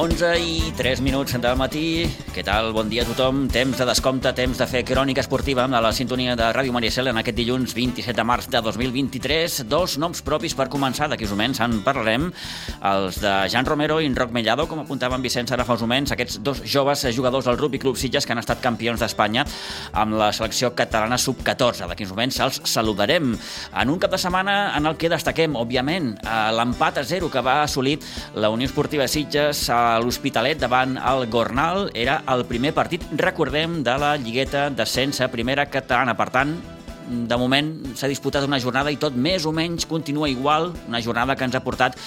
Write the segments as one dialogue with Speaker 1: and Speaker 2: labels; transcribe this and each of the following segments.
Speaker 1: 11 i 3 minuts del matí. Què tal? Bon dia a tothom. Temps de descompte, temps de fer crònica esportiva amb la sintonia de Ràdio Maricel en aquest dilluns 27 de març de 2023. Dos noms propis per començar, d'aquí uns moments en parlarem. Els de Jan Romero i Roc Mellado, com apuntava en Vicenç ara fa uns moments, aquests dos joves jugadors del Rugby Club Sitges que han estat campions d'Espanya amb la selecció catalana sub-14. D'aquí uns moments els saludarem. En un cap de setmana en el que destaquem, òbviament, l'empat a zero que va assolir la Unió Esportiva Sitges a l'Hospitalet davant el Gornal. Era el primer partit, recordem, de la Lligueta d'ascens a primera catalana. Per tant, de moment s'ha disputat una jornada i tot més o menys continua igual, una jornada que ens ha portat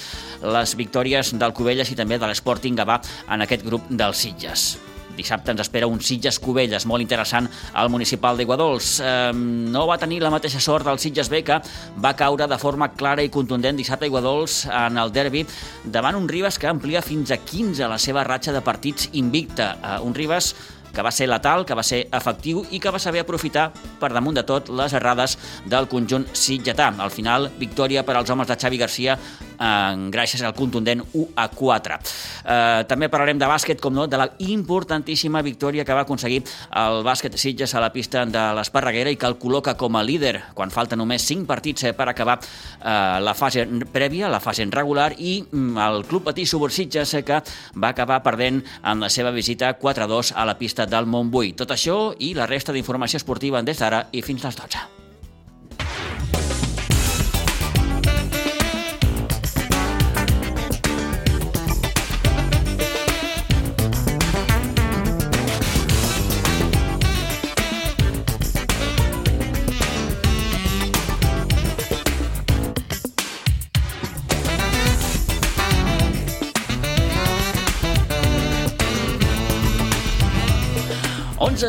Speaker 1: les victòries del Cubelles i també de l'Sporting Gavà en aquest grup dels Sitges. Dissabte ens espera un Sitges Cubelles molt interessant al municipal d'Iguadols. Eh, no va tenir la mateixa sort del Sitges B que va caure de forma clara i contundent dissabte a Iguadols en el derbi davant un Ribas que amplia fins a 15 la seva ratxa de partits invicta. Eh, un Ribas que va ser letal, que va ser efectiu i que va saber aprofitar per damunt de tot les errades del conjunt sitgetà. Al final, victòria per als homes de Xavi Garcia eh, gràcies al contundent 1 a 4. Eh, també parlarem de bàsquet, com no, de la importantíssima victòria que va aconseguir el bàsquet Sitges a la pista de l'Esparreguera i que el col·loca com a líder quan falta només 5 partits eh, per acabar eh, la fase prèvia, la fase regular, i mm, el Club Patí Subursitges eh, que va acabar perdent en la seva visita 4-2 a la pista del Montbui. Tot això i la resta d'informació esportiva des d'ara i fins les 12.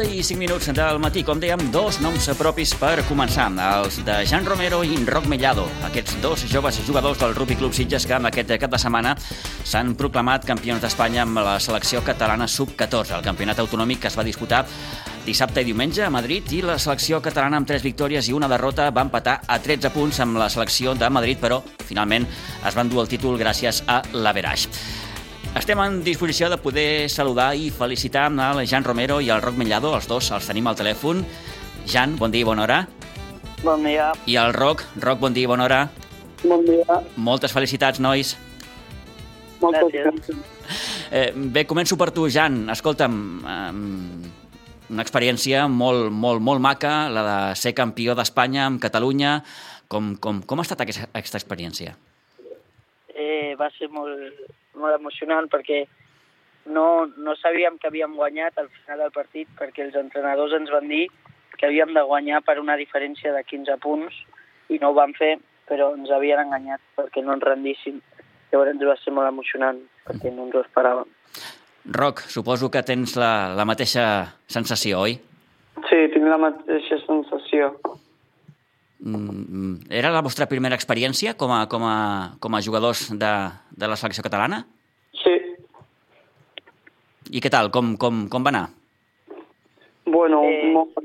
Speaker 1: I 5 minuts del matí, com dèiem, dos noms propis per començar. Els de Jan Romero i Roc Mellado, aquests dos joves jugadors del Rugby Club Sitges que en aquest cap de setmana s'han proclamat campions d'Espanya amb la selecció catalana sub-14, el campionat autonòmic que es va disputar dissabte i diumenge a Madrid i la selecció catalana amb 3 victòries i una derrota va empatar a 13 punts amb la selecció de Madrid, però finalment es van dur el títol gràcies a l'Averaix. Estem en disposició de poder saludar i felicitar el Jan Romero i el Roc Mellado, els dos els tenim al telèfon. Jan, bon dia i bona hora.
Speaker 2: Bon dia.
Speaker 1: I el Roc, Roc, bon dia i bona hora.
Speaker 2: Bon dia.
Speaker 1: Moltes felicitats, nois.
Speaker 2: Moltes gràcies.
Speaker 1: Eh, bé, començo per tu, Jan. Escolta'm, eh, una experiència molt, molt, molt maca, la de ser campió d'Espanya amb Catalunya. Com, com, com ha estat aquesta, aquesta experiència?
Speaker 2: Eh, va ser molt, molt emocionant perquè no, no sabíem que havíem guanyat al final del partit perquè els entrenadors ens van dir que havíem de guanyar per una diferència de 15 punts i no ho vam fer, però ens havien enganyat perquè no ens rendíssim. Llavors va ser molt emocionant perquè no ens ho esperàvem.
Speaker 1: Roc, suposo que tens la, la mateixa sensació, oi?
Speaker 3: Sí, tinc la mateixa sensació.
Speaker 1: Mm, era la vostra primera experiència com a, com a, com a jugadors de, de la selecció catalana?
Speaker 3: Sí.
Speaker 1: I què tal? Com, com, com va anar?
Speaker 3: Bueno, eh... molt,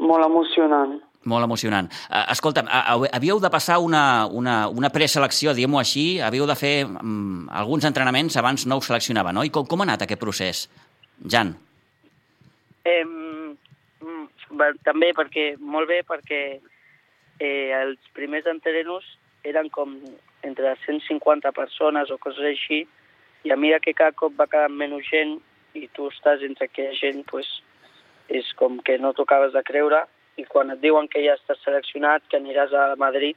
Speaker 3: molt emocionant.
Speaker 1: Molt emocionant. Uh, escolta'm, havíeu de passar una, una, una preselecció, diguem-ho així, havíeu de fer um, alguns entrenaments abans no us seleccionaven, no? I com, com ha anat aquest procés, Jan?
Speaker 2: Eh, també perquè, molt bé, perquè eh, els primers entrenos eren com entre 150 persones o coses així, i a mesura que cada cop va quedar menys gent i tu estàs entre aquella gent, pues, és com que no tocaves de creure, i quan et diuen que ja estàs seleccionat, que aniràs a Madrid,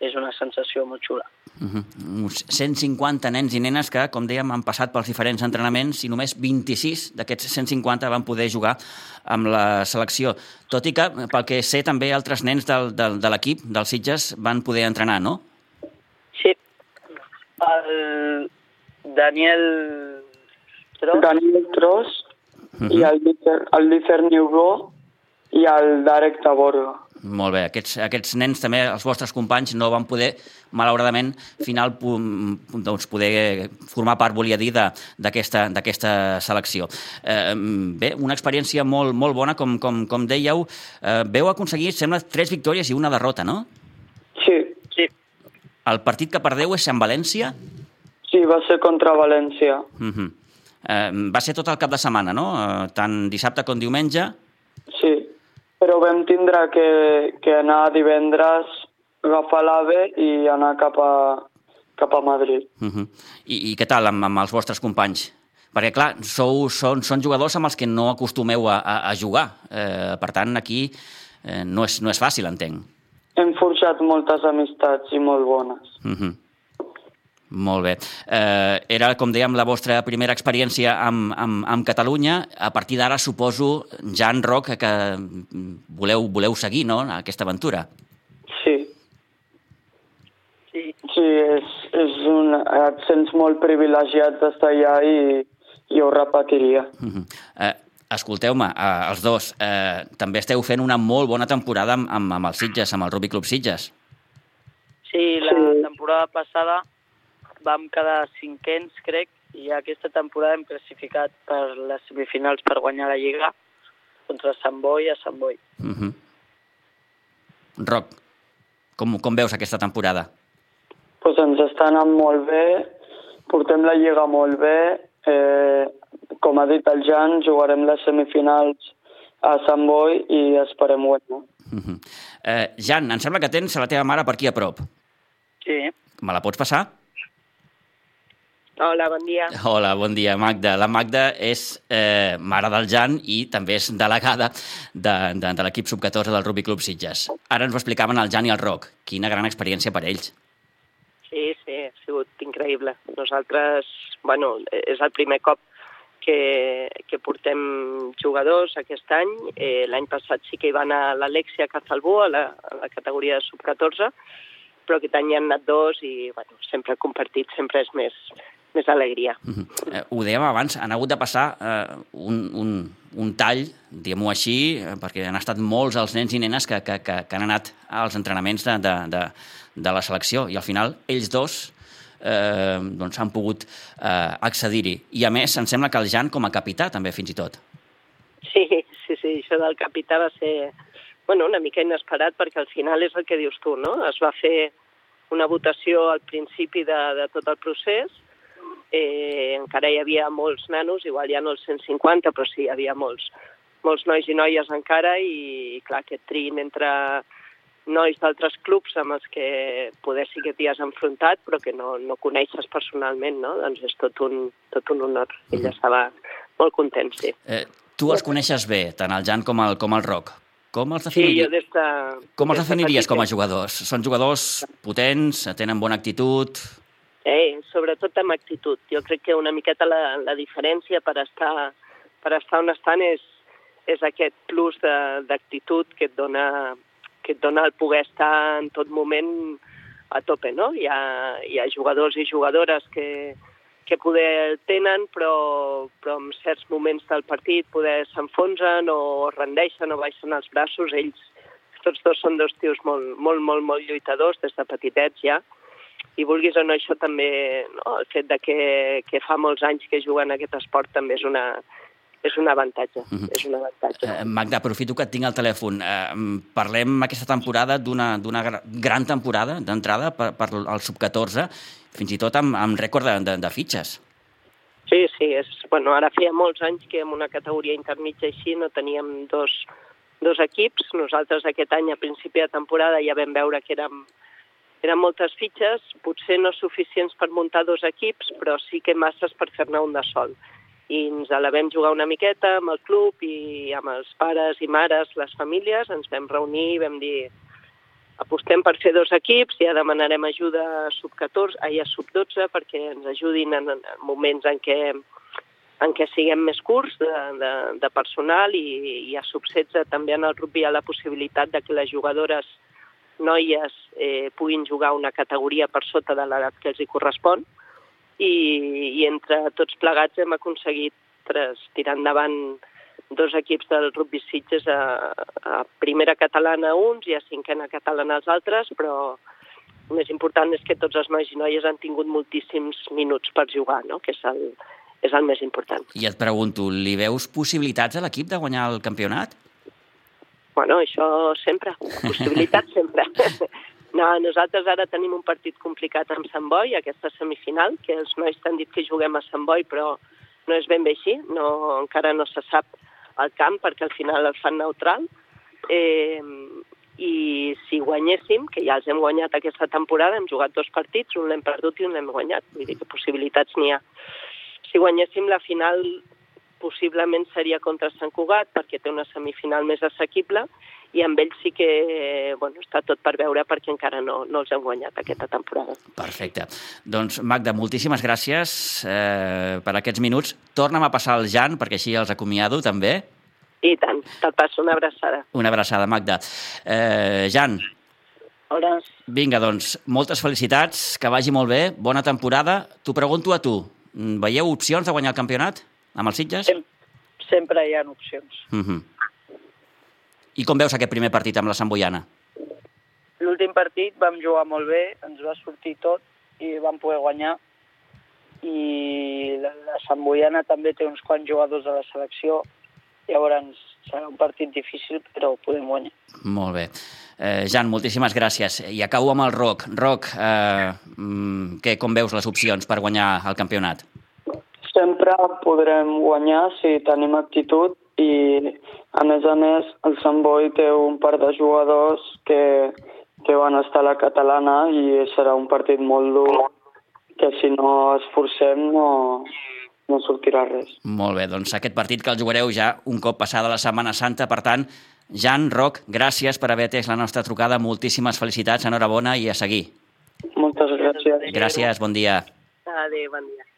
Speaker 2: és una sensació molt xula.
Speaker 1: Uh -huh. Uns 150 nens i nenes que, com dèiem, han passat pels diferents entrenaments i només 26 d'aquests 150 van poder jugar amb la selecció. Tot i que, pel que sé, també altres nens del, del, de l'equip, dels Sitges, van poder entrenar, no?
Speaker 2: Sí. El Daniel Tros.
Speaker 3: Daniel Tros uh -huh. i el, el Lícer Niubó i el Darek Taborga.
Speaker 1: Molt bé. Aquests, aquests nens també, els vostres companys, no van poder, malauradament, final doncs, poder formar part, volia dir, d'aquesta selecció. Eh, bé, una experiència molt, molt bona, com, com, com dèieu. Eh, veu aconseguir, sembla, tres victòries i una derrota, no?
Speaker 3: Sí.
Speaker 2: sí.
Speaker 1: El partit que perdeu és en València?
Speaker 3: Sí, va ser contra València.
Speaker 1: Uh -huh. Eh, va ser tot el cap de setmana, no? Eh, tant dissabte com diumenge.
Speaker 3: Però vam tindre que, que anar divendres, agafar l'AVE i anar cap a, cap a Madrid.
Speaker 1: Uh -huh. I, I què tal amb, amb els vostres companys? Perquè, clar, sou, són, són jugadors amb els que no acostumeu a, a, a jugar. Eh, per tant, aquí eh, no, és, no és fàcil, entenc.
Speaker 3: Hem forjat moltes amistats i molt bones.
Speaker 1: Uh -huh. Molt bé. Eh, era, com dèiem, la vostra primera experiència amb, amb, amb Catalunya. A partir d'ara, suposo, Jan Roc, que voleu, voleu seguir no? aquesta aventura.
Speaker 3: Sí. Sí, sí és, és un, et sents molt privilegiat d'estar allà i, i ho repetiria.
Speaker 1: Uh -huh. eh, Escolteu-me, eh, els dos, eh, també esteu fent una molt bona temporada amb, amb, amb els Sitges, amb el Rugby Club Sitges.
Speaker 2: Sí, la sí. temporada passada vam quedar cinquens, crec, i aquesta temporada hem classificat per les semifinals per guanyar la Lliga contra Sant Boi a Sant Boi. Uh -huh.
Speaker 1: Roc, com, com veus aquesta temporada?
Speaker 3: Pues ens està anant molt bé, portem la Lliga molt bé, eh, com ha dit el Jan, jugarem les semifinals a Sant Boi i esperem guanyar. Uh -huh.
Speaker 1: eh, Jan, em sembla que tens la teva mare per aquí a prop.
Speaker 2: Sí.
Speaker 1: Me la pots passar?
Speaker 2: Hola, bon dia.
Speaker 1: Hola, bon dia, Magda. La Magda és eh, mare del Jan i també és delegada de, de, de l'equip sub-14 del Rugby Club Sitges. Ara ens ho explicaven el Jan i el Roc. Quina gran experiència per ells.
Speaker 4: Sí, sí, ha sigut increïble. Nosaltres, bueno, és el primer cop que, que portem jugadors aquest any. Eh, L'any passat sí que hi va anar l'Alexia Cazalbú a la, a la categoria de sub-14, però aquest any hi han anat dos i bueno, sempre compartit, sempre és més, més alegria. Uh
Speaker 1: -huh. eh, ho dèiem abans, han hagut de passar eh, un, un, un tall, diguem-ho així, eh, perquè han estat molts els nens i nenes que, que, que, que han anat als entrenaments de, de, de, de la selecció i al final ells dos eh, doncs han pogut eh, accedir-hi. I a més, em sembla que el Jan com a capità també, fins i tot.
Speaker 4: Sí, sí, sí, això del capità va ser bueno, una mica inesperat perquè al final és el que dius tu, no? Es va fer una votació al principi de, de tot el procés, eh, encara hi havia molts nanos, igual ja no els 150, però sí, hi havia molts, molts nois i noies encara i, clar, aquest trin entre nois d'altres clubs amb els que poder sí que t'hi has enfrontat, però que no, no coneixes personalment, no? Doncs és tot un, tot un honor. Ella mm. estava molt content, sí.
Speaker 1: Eh, tu els coneixes bé, tant el Jan com el, com el Roc. Com els
Speaker 4: definiries, sí, des de,
Speaker 1: com els definiries com a jugadors? Són jugadors potents, tenen bona actitud...
Speaker 4: Eh, sobretot amb actitud. Jo crec que una miqueta la, la diferència per estar, per estar on estan és, és aquest plus d'actitud que et dona que et dona el poder estar en tot moment a tope, no? Hi ha, hi ha jugadors i jugadores que, que poder tenen, però, però en certs moments del partit poder s'enfonsen o rendeixen o baixen els braços. Ells, tots dos són dos tios molt, molt, molt, molt lluitadors des de petitets ja. I vulguis o no, això també, no? el fet de que, que fa molts anys que juguen aquest esport també és una, és un avantatge. Uh -huh. és un avantatge. Eh,
Speaker 1: Magda, aprofito que et tinc al telèfon. Eh, parlem aquesta temporada d'una gran temporada d'entrada per, per al sub-14, fins i tot amb, amb rècord de, de, de fitxes.
Speaker 4: Sí, sí. És, bueno, ara feia molts anys que en una categoria intermitja així no teníem dos, dos equips. Nosaltres aquest any, a principi de temporada, ja vam veure que érem, eren moltes fitxes, potser no suficients per muntar dos equips, però sí que masses per fer-ne un de sol. I ens la vam jugar una miqueta amb el club i amb els pares i mares, les famílies, ens vam reunir i vam dir apostem per fer dos equips, ja demanarem ajuda a sub-14, a sub-12 perquè ens ajudin en, en moments en què, en què siguem més curts de, de, de personal i, i a sub-16 també en el rugby hi ha la possibilitat de que les jugadores noies eh, puguin jugar una categoria per sota de l'edat que els hi correspon i, i entre tots plegats hem aconseguit tres, tirar endavant dos equips del rugby Sitges a, a primera catalana uns i a cinquena catalana els altres, però el més important és que tots els nois i noies han tingut moltíssims minuts per jugar, no? que és el, és el més important.
Speaker 1: I et pregunto, li veus possibilitats a l'equip de guanyar el campionat?
Speaker 4: Bueno, això sempre, possibilitats sempre. No, nosaltres ara tenim un partit complicat amb Sant Boi, aquesta semifinal, que els nois t'han dit que juguem a Sant Boi, però no és ben bé així, no, encara no se sap el camp perquè al final el fan neutral. Eh, I si guanyéssim, que ja els hem guanyat aquesta temporada, hem jugat dos partits, un l'hem perdut i un l'hem guanyat, vull dir que possibilitats n'hi ha. Si guanyéssim la final possiblement seria contra Sant Cugat perquè té una semifinal més assequible i amb ells sí que bueno, està tot per veure perquè encara no, no els hem guanyat aquesta temporada.
Speaker 1: Perfecte. Doncs Magda, moltíssimes gràcies eh, per aquests minuts. Torna'm a passar el Jan, perquè així els acomiado també.
Speaker 4: I tant, te'l passo una abraçada.
Speaker 1: Una abraçada, Magda. Eh, Jan,
Speaker 2: Hola.
Speaker 1: vinga, doncs, moltes felicitats, que vagi molt bé, bona temporada. T'ho pregunto a tu, veieu opcions de guanyar el campionat amb els Sitges?
Speaker 2: Sem sempre hi ha opcions.
Speaker 1: Uh -huh. I com veus aquest primer partit amb la Sant Boiana?
Speaker 2: L'últim partit vam jugar molt bé, ens va sortir tot i vam poder guanyar. I la, la Sant Boiana també té uns quants jugadors de la selecció, llavors serà un partit difícil, però ho podem guanyar.
Speaker 1: Molt bé. Eh, Jan, moltíssimes gràcies. I acabo amb el Roc. Roc, eh, mm, què, com veus les opcions per guanyar el campionat?
Speaker 3: Sempre podrem guanyar si tenim actitud i, a més a més, el Sant Boi té un par de jugadors que, que van estar a la catalana i serà un partit molt dur que si no esforcem no, no sortirà res.
Speaker 1: Molt bé, doncs aquest partit que el jugareu ja un cop passada la Setmana Santa, per tant, Jan, Roc, gràcies per haver atès la nostra trucada, moltíssimes felicitats, enhorabona i a seguir.
Speaker 3: Moltes gràcies.
Speaker 1: Gràcies, bon dia.
Speaker 4: Adéu, bon dia.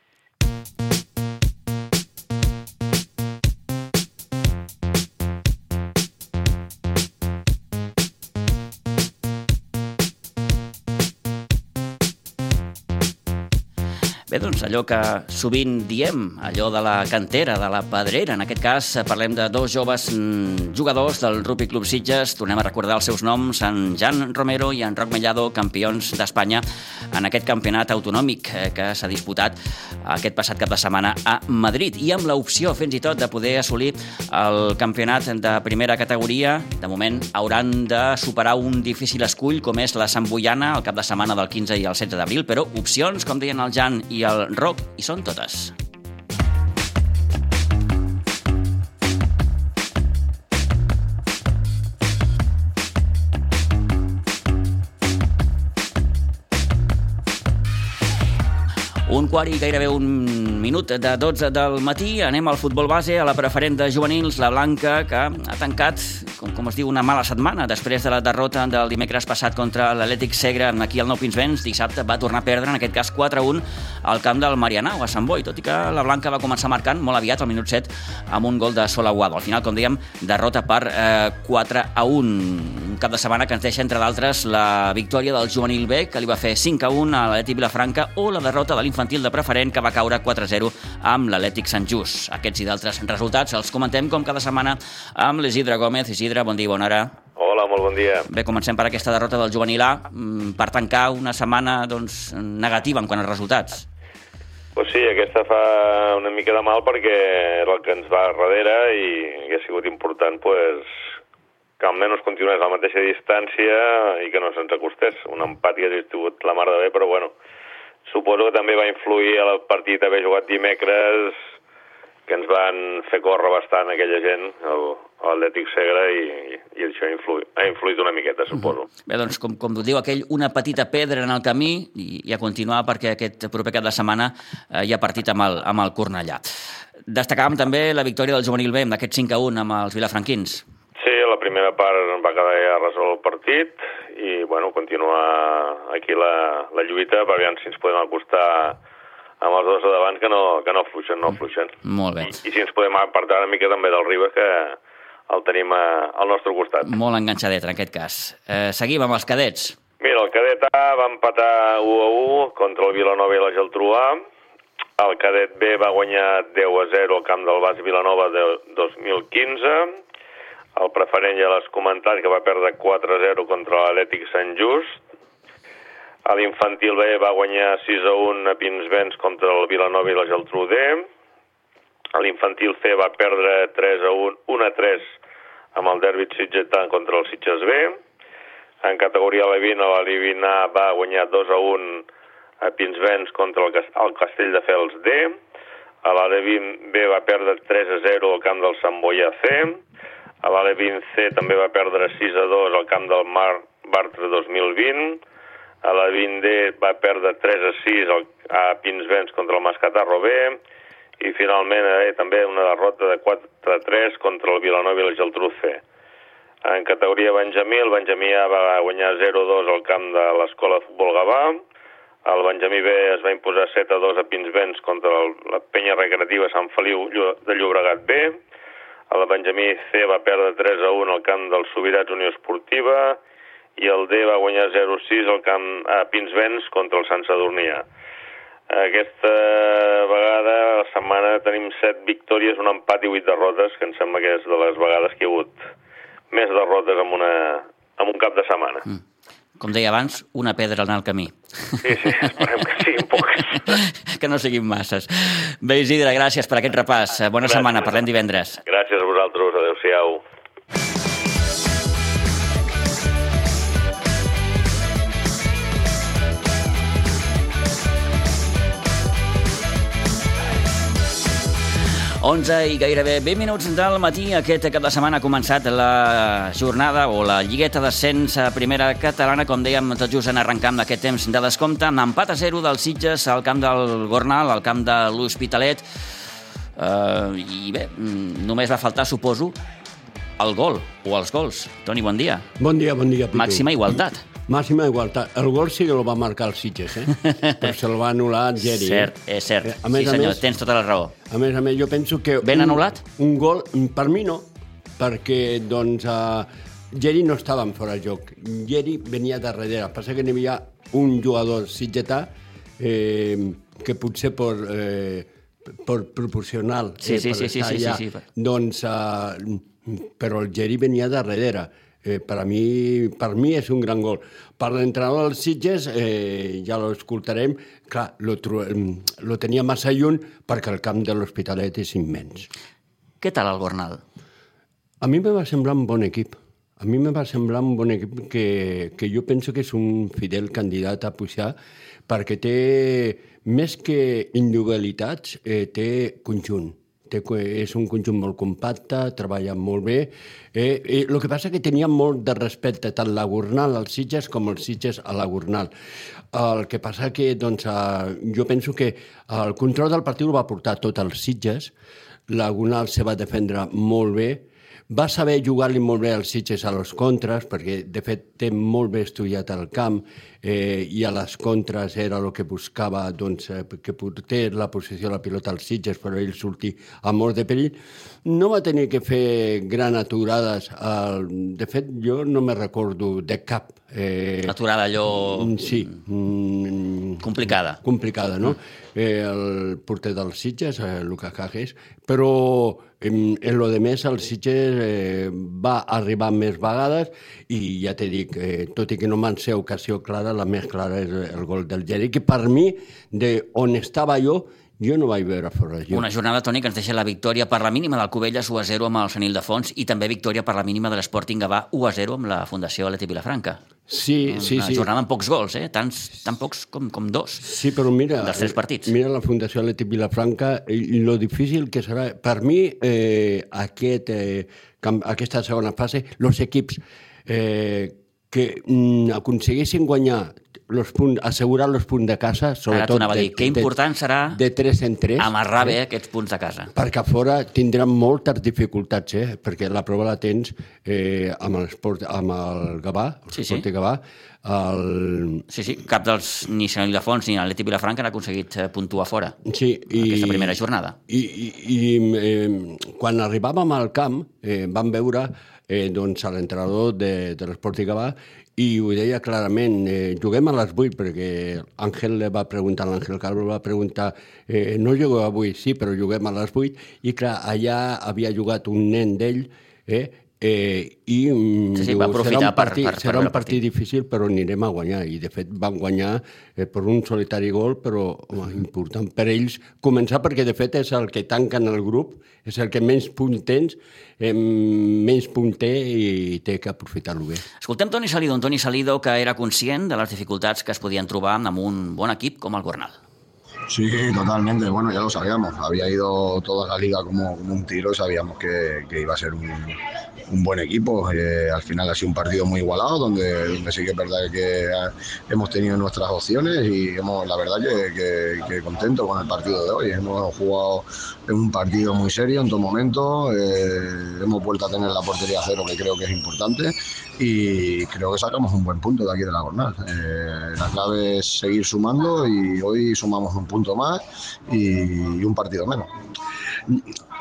Speaker 1: Bé, doncs allò que sovint diem, allò de la cantera, de la pedrera. En aquest cas parlem de dos joves mm, jugadors del Rugby Club Sitges. Tornem a recordar els seus noms, en Jan Romero i en Roc Mellado, campions d'Espanya en aquest campionat autonòmic eh, que s'ha disputat aquest passat cap de setmana a Madrid. I amb l'opció, fins i tot, de poder assolir el campionat de primera categoria. De moment hauran de superar un difícil escull com és la Sant Boiana el cap de setmana del 15 i el 16 d'abril, però opcions, com deien el Jan i el Roc, hi són totes. Quart i gairebé un minut de 12 del matí. Anem al futbol base, a la preferent de juvenils, la Blanca, que ha tancat, com, com es diu, una mala setmana després de la derrota del dimecres passat contra l'Atlètic Segre aquí al Nou Pinsbens. Dissabte va tornar a perdre, en aquest cas 4-1, al camp del Marianao, a Sant Boi, tot i que la Blanca va començar marcant molt aviat, al minut 7, amb un gol de Sol Aguado. Al final, com dèiem, derrota per eh, 4-1. Un cap de setmana que ens deixa, entre d'altres, la victòria del juvenil B, que li va fer 5-1 a l'Atlètic Vilafranca, o la derrota de l'infantil de preferent, que va caure 4-0 amb l'Atlètic Sant Just. Aquests i d'altres resultats els comentem com cada setmana amb l'Isidre Gómez. Isidre, bon dia, bona hora.
Speaker 5: Hola, molt bon dia.
Speaker 1: Bé, comencem per aquesta derrota del juvenil A, mm, per tancar una setmana doncs, negativa en quant als resultats.
Speaker 5: Pues sí, aquesta fa una mica de mal perquè era el que ens va darrere i, i ha sigut important pues, que almenys continués a la mateixa distància i que no se'ns acostés. Un empat que hauria sigut la mar de bé, però bueno, suposo que també va influir el partit haver jugat dimecres que ens van fer córrer bastant aquella gent, l'Atlètic Segre, i, i això ha influït, ha influït una miqueta, suposo.
Speaker 1: -hmm. Bé, doncs, com, com diu aquell, una petita pedra en el camí i, i a continuar perquè aquest proper cap de setmana eh, hi ha partit amb el, amb el Cornellà. Destacàvem també la victòria del juvenil B, d'aquest 5 a 1 amb els vilafranquins.
Speaker 5: Sí, la primera part va quedar ja resolt el partit i, bueno, continuar aquí la, la lluita per veure si ens podem acostar amb els dos de davant que no, que no fluixen, no fluixen.
Speaker 1: Molt bé.
Speaker 5: I, I si ens podem apartar una mica també del Ribes, que el tenim a, al nostre costat.
Speaker 1: Molt enganxadet, en aquest cas. Eh, seguim amb els cadets.
Speaker 5: Mira, el cadet A va empatar 1 a 1 contra el Vilanova i la Geltrú A. El cadet B va guanyar 10 a 0 al camp del Bas Vilanova de 2015. El preferent ja l'has comentat, que va perdre 4 a 0 contra l'Atlètic Sant Just. A l'infantil B va guanyar 6 a 1 a Pinsbens contra el Vilanova i la Geltrú D. A l'infantil C va perdre 3 a 1, 1 a 3 amb el Derby Sitgetà contra el Sitges B. En categoria Levina, la Livina va guanyar 2 a 1 a Pinsbens contra el, el Castell de Fels D. A l'Alevin B va perdre 3 a 0 al camp del Sant Boià C. A l'Alevin C també va perdre 6 a 2 al camp del Mar Bartra 2020. A la 20D va perdre 3 a 6 al, a Pinsbens contra el Mascatarro B i finalment eh, també una derrota de 4 a 3 contra el Vilanova i la Geltrú. En categoria Benjamí, el Benjamí A va guanyar 0-2 al camp de l'Escola de Futbol Gavà, el Benjamí B es va imposar 7 a 2 a Pinsbens contra el, la penya recreativa Sant Feliu de Llobregat B, el Benjamí C va perdre 3 a 1 al camp del Sobirats Unió Esportiva i el D va guanyar 0-6 al camp a Pinsbens contra el Sant Sadurnià. Aquesta vegada, la setmana, tenim 7 victòries, un empat i 8 derrotes, que em sembla que és de les vegades que hi ha hagut més derrotes en, una, en un cap de setmana. Mm.
Speaker 1: Com deia abans, una pedra en el camí.
Speaker 5: Sí, sí, esperem que siguin poques.
Speaker 1: que no siguin masses. Bé, Isidre, gràcies per aquest repàs. Bona gràcies, setmana, parlem divendres.
Speaker 5: Gràcies
Speaker 1: 11 i gairebé 20 minuts del matí. Aquest cap de setmana ha començat la jornada o la lligueta d'ascens a primera catalana, com dèiem, tot just en arrencar amb aquest temps de descompte, amb empat a 0 dels Sitges al camp del Gornal, al camp de l'Hospitalet. Uh, I bé, mm, només va faltar, suposo, el gol o els gols. Toni, bon dia.
Speaker 6: Bon dia, bon dia, Pitu.
Speaker 1: Màxima igualtat.
Speaker 6: Màxima igualtat. El gol sí que el va marcar el Sitges, eh? però se el va anul·lar Geri.
Speaker 1: Cert, és cert. Eh, a més, sí, senyor, a més, tens tota la raó.
Speaker 6: A més a més, jo penso que...
Speaker 1: Ben un, anul·lat?
Speaker 6: Un gol, per mi no, perquè, doncs, uh, Geri no estava en fora de joc. Geri venia de darrere. Passa que n'hi havia un jugador sitgetà eh, que potser per, eh, per proporcional
Speaker 1: sí, eh, sí, sí, sí, sí, allà, sí, sí, sí.
Speaker 6: doncs, uh, però el Geri venia de darrere eh, per, a mi, per mi és un gran gol. Per l'entrenador dels Sitges, eh, ja l'escoltarem, clar, lo, lo tenia massa lluny perquè el camp de l'Hospitalet és immens.
Speaker 1: Què tal el Gornal?
Speaker 6: A mi me va semblar un bon equip. A mi me va semblar un bon equip que, que jo penso que és un fidel candidat a pujar perquè té, més que individualitats, eh, té conjunt té, és un conjunt molt compacte, treballa molt bé. Eh, eh, el que passa que tenia molt de respecte tant la Gornal als Sitges com els Sitges a la Gornal. El que passa que doncs, eh, jo penso que el control del partit el va portar tot als Sitges, la Gornal se va defendre molt bé, va saber jugar-li molt bé als Sitges a les contres, perquè de fet té molt bé estudiat el camp eh, i a les contres era el que buscava doncs, eh, que portés la posició de la pilota als Sitges, però ell sortir a mort de perill. No va tenir que fer gran aturades. El... De fet, jo no me recordo de cap.
Speaker 1: Eh... Aturada allò...
Speaker 6: Sí.
Speaker 1: Mm... Complicada.
Speaker 6: Complicada, no? Mm eh, el porter dels Sitges, eh, Luca Cajes, però en, en lo de més el Sitges eh, va arribar més vegades i ja t'he dit, eh, tot i que no van ser ocasió clara, la més clara és el gol del Geri, que per mi, de on estava jo, jo no vaig veure fora. Jo.
Speaker 1: Una jornada, Toni, que ens deixa la victòria per la mínima del Covelles 1 a 0 amb el Senil de Fons i també victòria per la mínima de l'Sporting Gavà 1 a 0 amb la Fundació Aleti Vilafranca.
Speaker 6: Sí, sí,
Speaker 1: Una
Speaker 6: sí.
Speaker 1: jornada amb pocs gols, eh? Tants, tan pocs com, com dos
Speaker 6: sí, però mira,
Speaker 1: dels tres partits.
Speaker 6: Mira la Fundació Aleti Vilafranca i lo difícil que serà. Per mi, eh, aquest, eh, aquesta segona fase, els equips eh, que mm, aconseguissin guanyar los punts, assegurar els punts de casa, sobretot...
Speaker 1: Ara dir, que important serà
Speaker 6: de 3 en 3,
Speaker 1: amarrar bé eh? aquests punts de casa.
Speaker 6: Perquè a fora tindran moltes dificultats, eh? perquè la prova la tens eh, amb, el, amb el Gavà, el sí, sí. Gavà, el...
Speaker 1: Sí, sí, cap dels ni Sant Ildefons ni l'Atleti Vilafranca han aconseguit eh, puntuar fora
Speaker 6: sí, i,
Speaker 1: aquesta primera jornada.
Speaker 6: I, i, i eh, quan arribàvem al camp eh, vam veure eh, doncs, l'entrenador de, de l'Esport Gavà i ho deia clarament, eh, juguem a les 8 perquè Àngel le va preguntar, l'Àngel Calvo va preguntar eh, no jugueu avui, sí, però juguem a les 8 i clar, allà havia jugat un nen d'ell eh, Eh, i
Speaker 1: mm, sí, sí, diu, serà
Speaker 6: un partit,
Speaker 1: per, per,
Speaker 6: serà un partit difícil però anirem a guanyar. I de fet van guanyar eh, per un solitari gol però home, important per ells. Començar perquè de fet és el que tanquen el grup és el que menys punt tens eh, menys punt té i té que aprofitar-lo bé.
Speaker 1: Escoltem Toni Salido, un Toni Salido que era conscient de les dificultats que es podien trobar amb un bon equip com el Gornal
Speaker 7: Sí, totalmente. Bueno, ya lo sabíamos. Había ido toda la liga como, un tiro. Sabíamos que, iba a ser un, buen equipo. Eh, al final ha sido un partido muy igualado, donde, sí que es verdad que eh, hemos tenido nuestras opciones y hemos, la verdad que, que, que contento con el partido de hoy. Hemos jugado en un partido muy serio en todo momento. Eh, hemos vuelto a tener la portería cero, que creo que es importante. Y creo que sacamos un buen punto de aquí de la jornada. Eh, la clave es seguir sumando y hoy sumamos un punto más y, y un partido menos.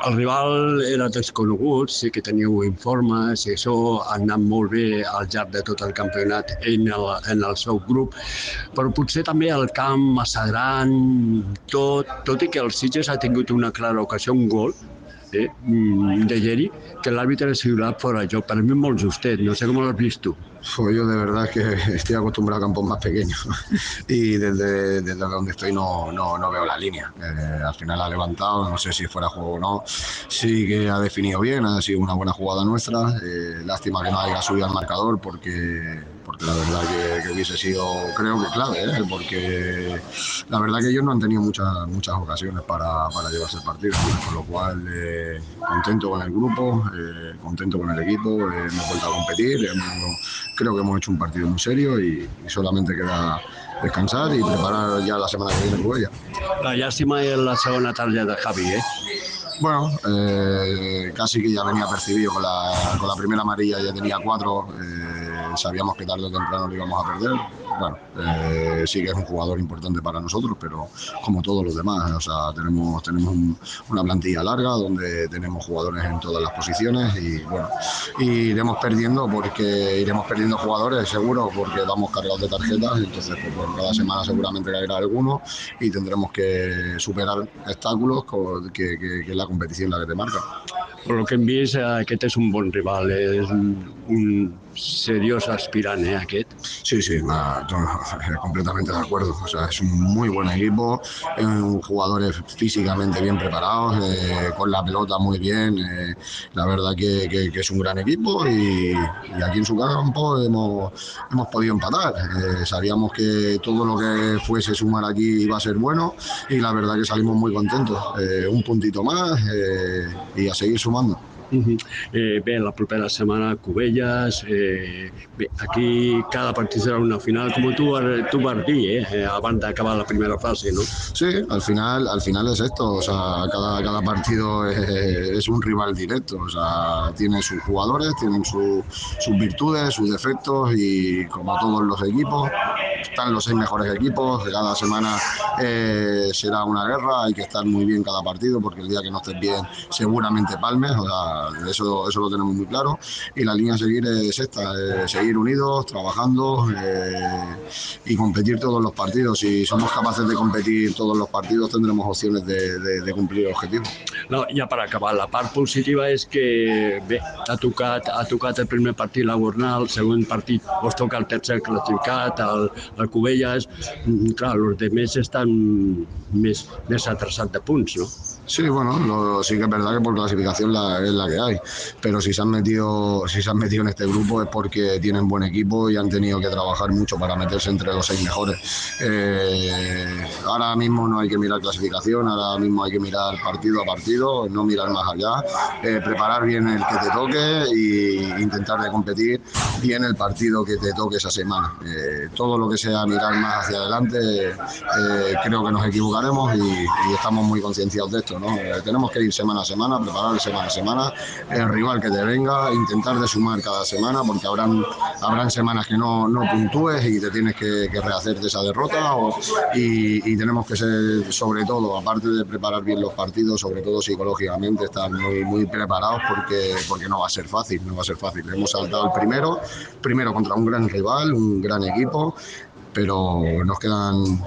Speaker 8: El rival era desconegut, sí que teníeu informes i això ha anat molt bé al llarg de tot el campionat en el, en el seu grup, però potser també el camp massa gran, tot, tot i que el Sitges ha tingut una clara ocasió, un gol, eh, de Geri, que l'àrbitre ha xiulat fora de joc. Per mi molt justet, no sé com l'has vist tu.
Speaker 7: Pues yo de verdad que estoy acostumbrado a campos más pequeños y desde, desde donde estoy no, no, no veo la línea. Eh, al final ha levantado, no sé si fuera juego o no. Sí que ha definido bien, ha sido una buena jugada nuestra. Eh, lástima que no haya subido al marcador porque, porque la verdad que, que hubiese sido, creo que clave, ¿eh? porque la verdad que ellos no han tenido muchas, muchas ocasiones para, para llevarse el partido. Con lo cual, contento con el grupo, contento con el equipo, hemos vuelto a competir. hemos- creo que hemos hecho un partido muy serio y, y solamente queda descansar y preparar ya la semana que viene Cubella.
Speaker 8: La llàstima és la segona targeta de Javi, eh?
Speaker 7: Bueno, eh, casi que ya venía percibido con la, con la primera amarilla, ya tenía cuatro, eh, sabíamos que tarde o temprano lo íbamos a perder. Bueno, eh, sí que es un jugador importante para nosotros, pero como todos los demás, o sea, tenemos, tenemos un- una plantilla larga donde tenemos jugadores en todas las posiciones y bueno, iremos perdiendo porque iremos perdiendo jugadores seguro porque vamos cargados de tarjetas, entonces pues, bueno, cada semana seguramente caerá alguno y tendremos que superar obstáculos que, que- que es la competición la que te marca.
Speaker 8: Per lo que eh, aquest és un bon rival, és un, un seriós aspirant, eh, aquest.
Speaker 7: Sí, sí, completamente de acuerdo. O sea, es un muy buen equipo, jugadores físicamente bien preparados, eh, con la pelota muy bien. eh, la verdad que, es un gran equipo y, aquí en su campo hemos, hemos podido empatar. Eh, sabíamos que todo lo que fuese sumar aquí iba a ser bueno y la verdad que salimos muy contentos. Un puntito más y a seguir sumando.
Speaker 8: Uh -huh. eh, bé, la propera setmana Cubelles, eh, bé, aquí cada partit serà una final, com tu, tu vas dir, eh, abans d'acabar la primera fase, no?
Speaker 7: Sí, al final, al final es esto, o sea, cada, cada partido es un rival directo, o sea, tiene sus jugadores, tienen su- sus virtudes, sus defectos y como todos los equipos, están los seis mejores equipos, cada semana eh, será una guerra, hay que estar muy bien cada partido porque el día que no estés bien seguramente palmes, o sea, eso, eso lo tenemos muy claro y la línea a seguir es esta, eh, seguir unidos, trabajando eh, y competir todos los partidos. Si somos capaces de competir todos los partidos tendremos opciones de, cumplir el objetivo.
Speaker 8: No, ja per acabar, la part positiva és que, bé, ha tocat, ha tocat el primer partit la Gornal, el segon partit us toca el tercer classificat, el, el Cubelles, Mm, clar, els demés estan més, més atrasats de punts, no?
Speaker 7: Sí, bueno, lo- sí que es verdad que por clasificación la, es la que hay, pero si se han metido, si se han metido en este grupo es porque tienen buen equipo y han tenido que trabajar mucho para meterse entre los seis mejores. Eh, ahora mismo no hay que mirar clasificación, ahora mismo hay que mirar partido a partido, no mirar más allá, eh, preparar bien el que te toque e intentar de competir bien el partido que te toque esa semana. Eh, todo lo que sea mirar más hacia adelante, creo que nos equivocaremos y, y estamos muy concienciados de esto. ¿No? Eh, tenemos que ir semana a semana, preparar semana a semana, el rival que te venga, intentar de sumar cada semana, porque habrán, habrán semanas que no, no puntúes y te tienes que, rehacer de esa derrota. o- y, y tenemos que ser, sobre todo, aparte de preparar bien los partidos, sobre todo psicológicamente, estar muy, muy preparados porque, porque no va a ser fácil, no va a ser fácil. Hemos saltado el primero, primero contra un gran rival, un gran equipo, pero nos quedan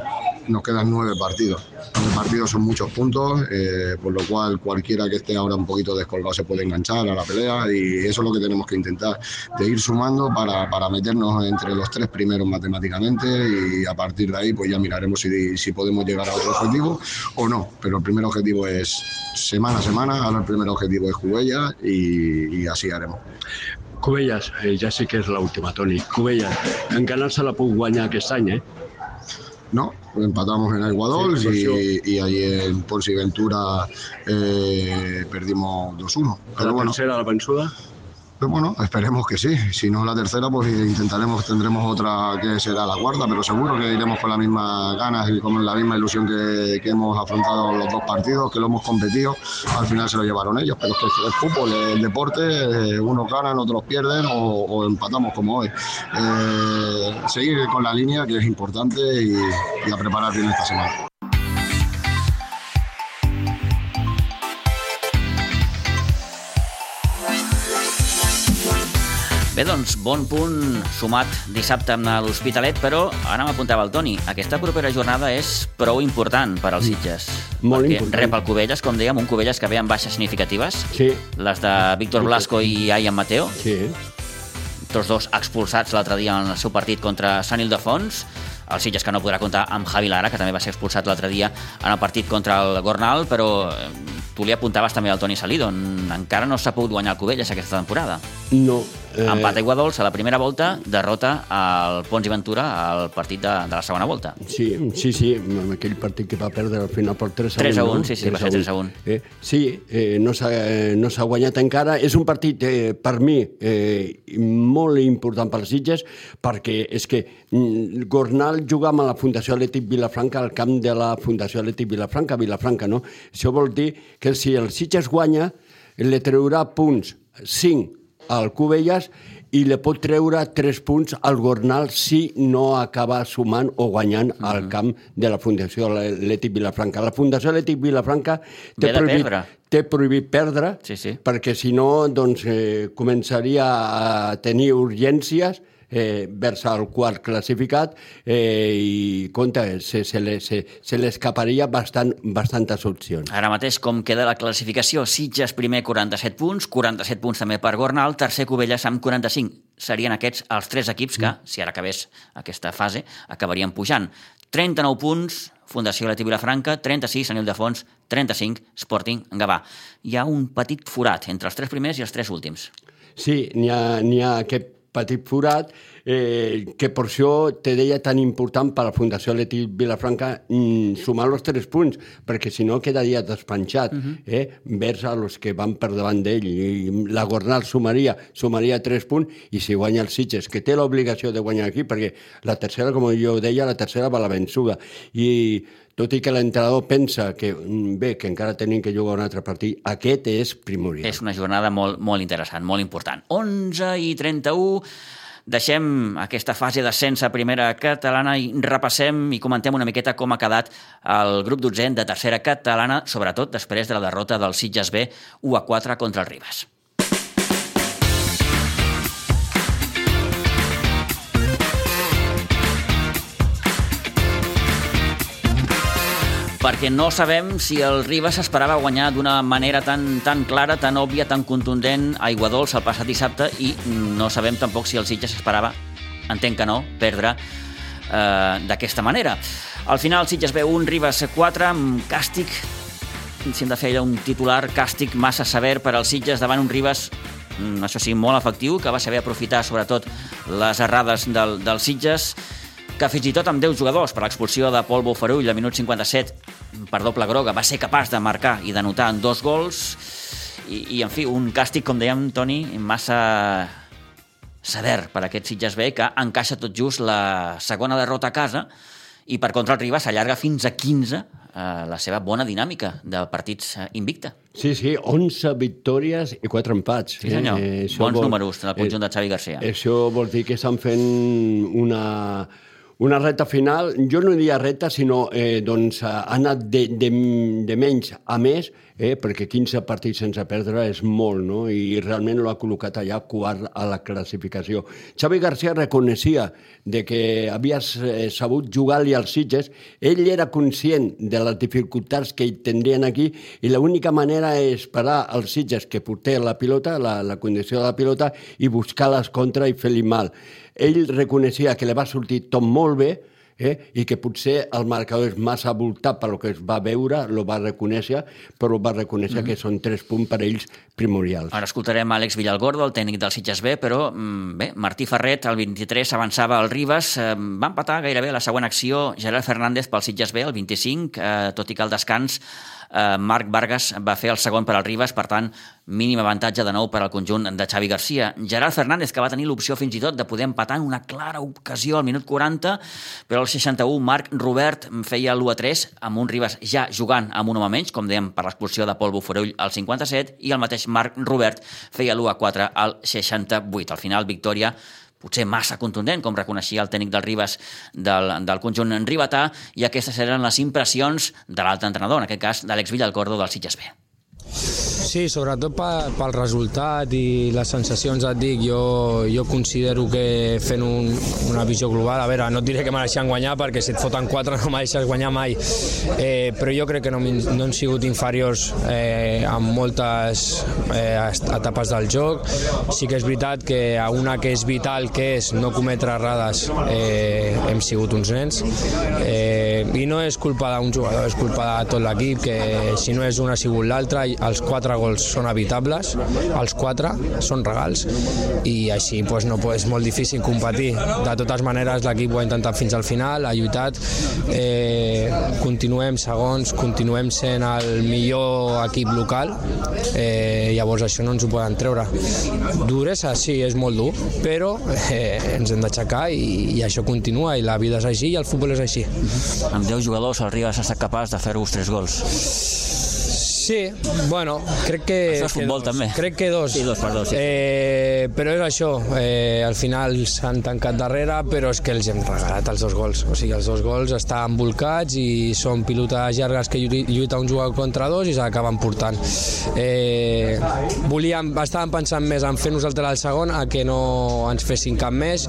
Speaker 7: nos quedan nueve partidos. Nueve partidos son muchos puntos, eh, por lo cual cualquiera que esté ahora un poquito descolgado se puede enganchar a la pelea y eso es lo que tenemos que intentar, de ir sumando para, para meternos entre los tres primeros matemáticamente y a partir de ahí pues ya miraremos si, si podemos llegar a otro objetivo o no. Pero el primer objetivo es semana a semana, ahora el primer objetivo es Cubella y, y así haremos.
Speaker 8: Cubelles, eh, sé que és l'última, Toni. Cubelles, encara se la puc guanyar aquest any, eh?
Speaker 7: No, empatamos en
Speaker 6: Sí,
Speaker 7: y, y ahí en Ponce y Ventura eh, perdimos 2-1. Pero
Speaker 6: la
Speaker 7: bueno,
Speaker 6: tercera, la?
Speaker 7: Pero bueno, esperemos que sí. Si no la tercera, pues intentaremos, tendremos otra que será la cuarta, pero seguro que iremos con las mismas ganas y con la misma ilusión que, hemos afrontado los dos partidos, que lo hemos competido. Al final se lo llevaron ellos, pero es que el fútbol, el deporte, eh, unos ganan, otros pierden o, o empatamos como hoy. Eh, seguir con la línea, que es importante, y, y a preparar bien esta semana.
Speaker 1: Bé, doncs, bon punt sumat dissabte amb l'Hospitalet, però ara m'apuntava el Toni. Aquesta propera jornada és prou important per als Sitges.
Speaker 6: Molt
Speaker 1: perquè
Speaker 6: important.
Speaker 1: rep el Cubelles, com dèiem, un Cubelles que ve amb baixes significatives,
Speaker 6: Sí,
Speaker 1: les de Víctor Blasco i Ayan Mateo,
Speaker 6: sí.
Speaker 1: tots dos expulsats l'altre dia en el seu partit contra Sant Ildefons, el Sitges que no podrà comptar amb Javi Lara, que també va ser expulsat l'altre dia en el partit contra el Gornal, però eh, tu li apuntaves també al Toni Salido, encara no s'ha pogut guanyar el Cubelles aquesta temporada.
Speaker 6: No.
Speaker 1: Eh... Empat a Iguadols a la primera volta, derrota al Pons i Ventura al partit de, de la segona volta.
Speaker 6: Sí, sí, sí, amb aquell partit que va perdre al final per 3 a 1.
Speaker 1: 3 a 1,
Speaker 6: no?
Speaker 1: sí, sí, va ser 3 a 1.
Speaker 6: Eh, sí, eh, no s'ha eh, no guanyat encara. És un partit, eh, per mi, eh, molt important pels Sitges, perquè és que mm, Gornal juga amb la Fundació Atlètic Vilafranca al camp de la Fundació Atlètic Vilafranca, Vilafranca, no? Això vol dir que si el Sitges guanya, li treurà punts 5 al Cubelles i li pot treure 3 punts al Gornal si no acaba sumant o guanyant
Speaker 1: Mhm.
Speaker 6: al camp de la Fundació Atlètic Vilafranca. La Fundació Atlètic Vilafranca té prohibit,
Speaker 1: perdre.
Speaker 6: té prohibit perdre
Speaker 1: Sí, sí.
Speaker 6: perquè si no doncs, eh, començaria a tenir urgències eh, vers el quart classificat eh, i, compte, se, se, le- se, se l'escaparia bastant, bastantes opcions.
Speaker 1: Ara mateix, com queda la classificació? Sitges primer 47 punts, 47 punts també per Gornal, tercer Cubelles amb 45. Serien aquests els tres equips que, si ara acabés aquesta fase, acabarien pujant. 39 punts, Fundació Leti Vilafranca, 36, Sant Ildefons, 35, Sporting Gavà. Hi ha un petit forat entre els tres primers i els tres últims.
Speaker 6: Sí, n'hi ha, ha aquest petit forat eh, que per això te deia tan important per la Fundació Leti Vilafranca mm, sumar els tres punts, perquè si no quedaria despenjat uh -huh. eh, vers a los que van per davant d'ell i la Gornal sumaria, sumaria tres punts i si guanya el Sitges, que té l'obligació de guanyar aquí, perquè la tercera, com jo deia, la tercera va a la vençuda i tot i que l'entrenador pensa que, mm, bé, que encara tenim que jugar un altre partit, aquest és primordial.
Speaker 1: És una jornada molt, molt interessant, molt important. 11 i 31, deixem aquesta fase d'ascens a primera catalana i repassem i comentem una miqueta com ha quedat el grup dotzè de tercera catalana, sobretot després de la derrota del Sitges B 1 a 4 contra el Ribas. Perquè no sabem si el Ribas esperava guanyar d'una manera tan, tan clara, tan òbvia, tan contundent a Iguadols el passat dissabte i no sabem tampoc si el Sitges esperava, entenc que no, perdre eh, d'aquesta manera. Al final Sitges ve un Ribas 4 amb càstig, si hem de fer un titular, càstig massa sever per als Sitges davant un Ribas mm, això sí, molt efectiu, que va saber aprofitar sobretot les errades del, dels Sitges, que fins i tot amb 10 jugadors per l'expulsió de Pol Bofarull al minut 57 per doble groga va ser capaç de marcar i d'anotar en dos gols i, i en fi, un càstig, com dèiem, Toni, massa sever per aquest Sitges B que encaixa tot just la segona derrota a casa i per contra el Ribas s'allarga fins a 15 eh, la seva bona dinàmica de partits eh, invicta.
Speaker 6: Sí, sí, 11 victòries i 4 empats.
Speaker 1: Sí, senyor.
Speaker 6: això
Speaker 1: Bons
Speaker 6: vol-
Speaker 1: números del conjunt de Xavi Garcia.
Speaker 6: Eh, Això vol dir que estan fent una, una reta final, jo no diria reta, sinó eh, doncs, ha anat de, de, de menys a més, eh, perquè 15 partits sense perdre és molt, no? i realment l'ha col·locat allà quart a la classificació. Xavi García reconeixia de que havia eh, sabut jugar-li als Sitges, ell era conscient de les dificultats que hi tindrien aquí i l'única manera és parar els Sitges que portés la pilota, la, la condició de la pilota, i buscar les contra i fer-li mal. Ell reconeixia que li va sortir tot molt bé, eh? i que potser el marcador és massa voltat per lo que es va veure, lo va reconèixer, però va reconèixer mm -hmm. que són tres punts per ells primordials.
Speaker 1: Ara escoltarem Àlex Villalgordo, el tècnic del Sitges B, però mm, bé, Martí Ferret, el 23, avançava al Ribes, eh, va empatar gairebé la següent acció Gerard Fernández pel Sitges B, el 25, eh, tot i que al descans eh, Marc Vargas va fer el segon per al Ribas, per tant, mínim avantatge de nou per al conjunt de Xavi Garcia. Gerard Fernández, que va tenir l'opció fins i tot de poder empatar en una clara ocasió al minut 40, però al 61 Marc Robert feia l'1-3 amb un Ribas ja jugant amb un home menys, com dèiem per l'expulsió de Pol Buforull al 57, i el mateix Marc Robert feia l'1-4 al 68. Al final, victòria potser massa contundent, com reconeixia el tècnic del Ribas del, del conjunt ribetà, i aquestes eren les impressions de l'altre entrenador, en aquest cas d'Àlex Villalcordo del Sitges B.
Speaker 9: Sí, sobretot pel resultat i les sensacions et dic, jo, jo considero que fent un, una visió global, a veure, no et diré que mereixen guanyar perquè si et foten quatre no mereixes guanyar mai, eh, però jo crec que no, no han sigut inferiors eh, en moltes eh, etapes del joc. Sí que és veritat que a una que és vital, que és no cometre errades, eh, hem sigut uns nens. Eh, I no és culpa d'un jugador, és culpa de tot l'equip, que si no és una ha sigut l'altra, els quatre gols són evitables, els quatre són regals i així pues, no, és molt difícil competir. De totes maneres l'equip ho ha intentat fins al final, ha lluitat, eh, continuem segons, continuem sent el millor equip local, eh, llavors això no ens ho poden treure. Duresa sí, és molt dur, però eh, ens hem d'aixecar i, i això continua i la vida és així i el futbol és així.
Speaker 1: Amb 10 jugadors el Ribas ha estat capaç de fer-vos 3 gols.
Speaker 9: Sí, bueno, crec que...
Speaker 1: Això és futbol,
Speaker 9: que
Speaker 1: també.
Speaker 9: Crec que dos.
Speaker 1: Sí, dos, perdó, sí.
Speaker 9: Eh, però és això, eh, al final s'han tancat darrere, però és que els hem regalat els dos gols. O sigui, els dos gols estan volcats i són pilotes llargues que lluita un jugador contra dos i s'acaben portant. Eh, volíem, estàvem pensant més en fer nosaltres el segon a que no ens fessin cap més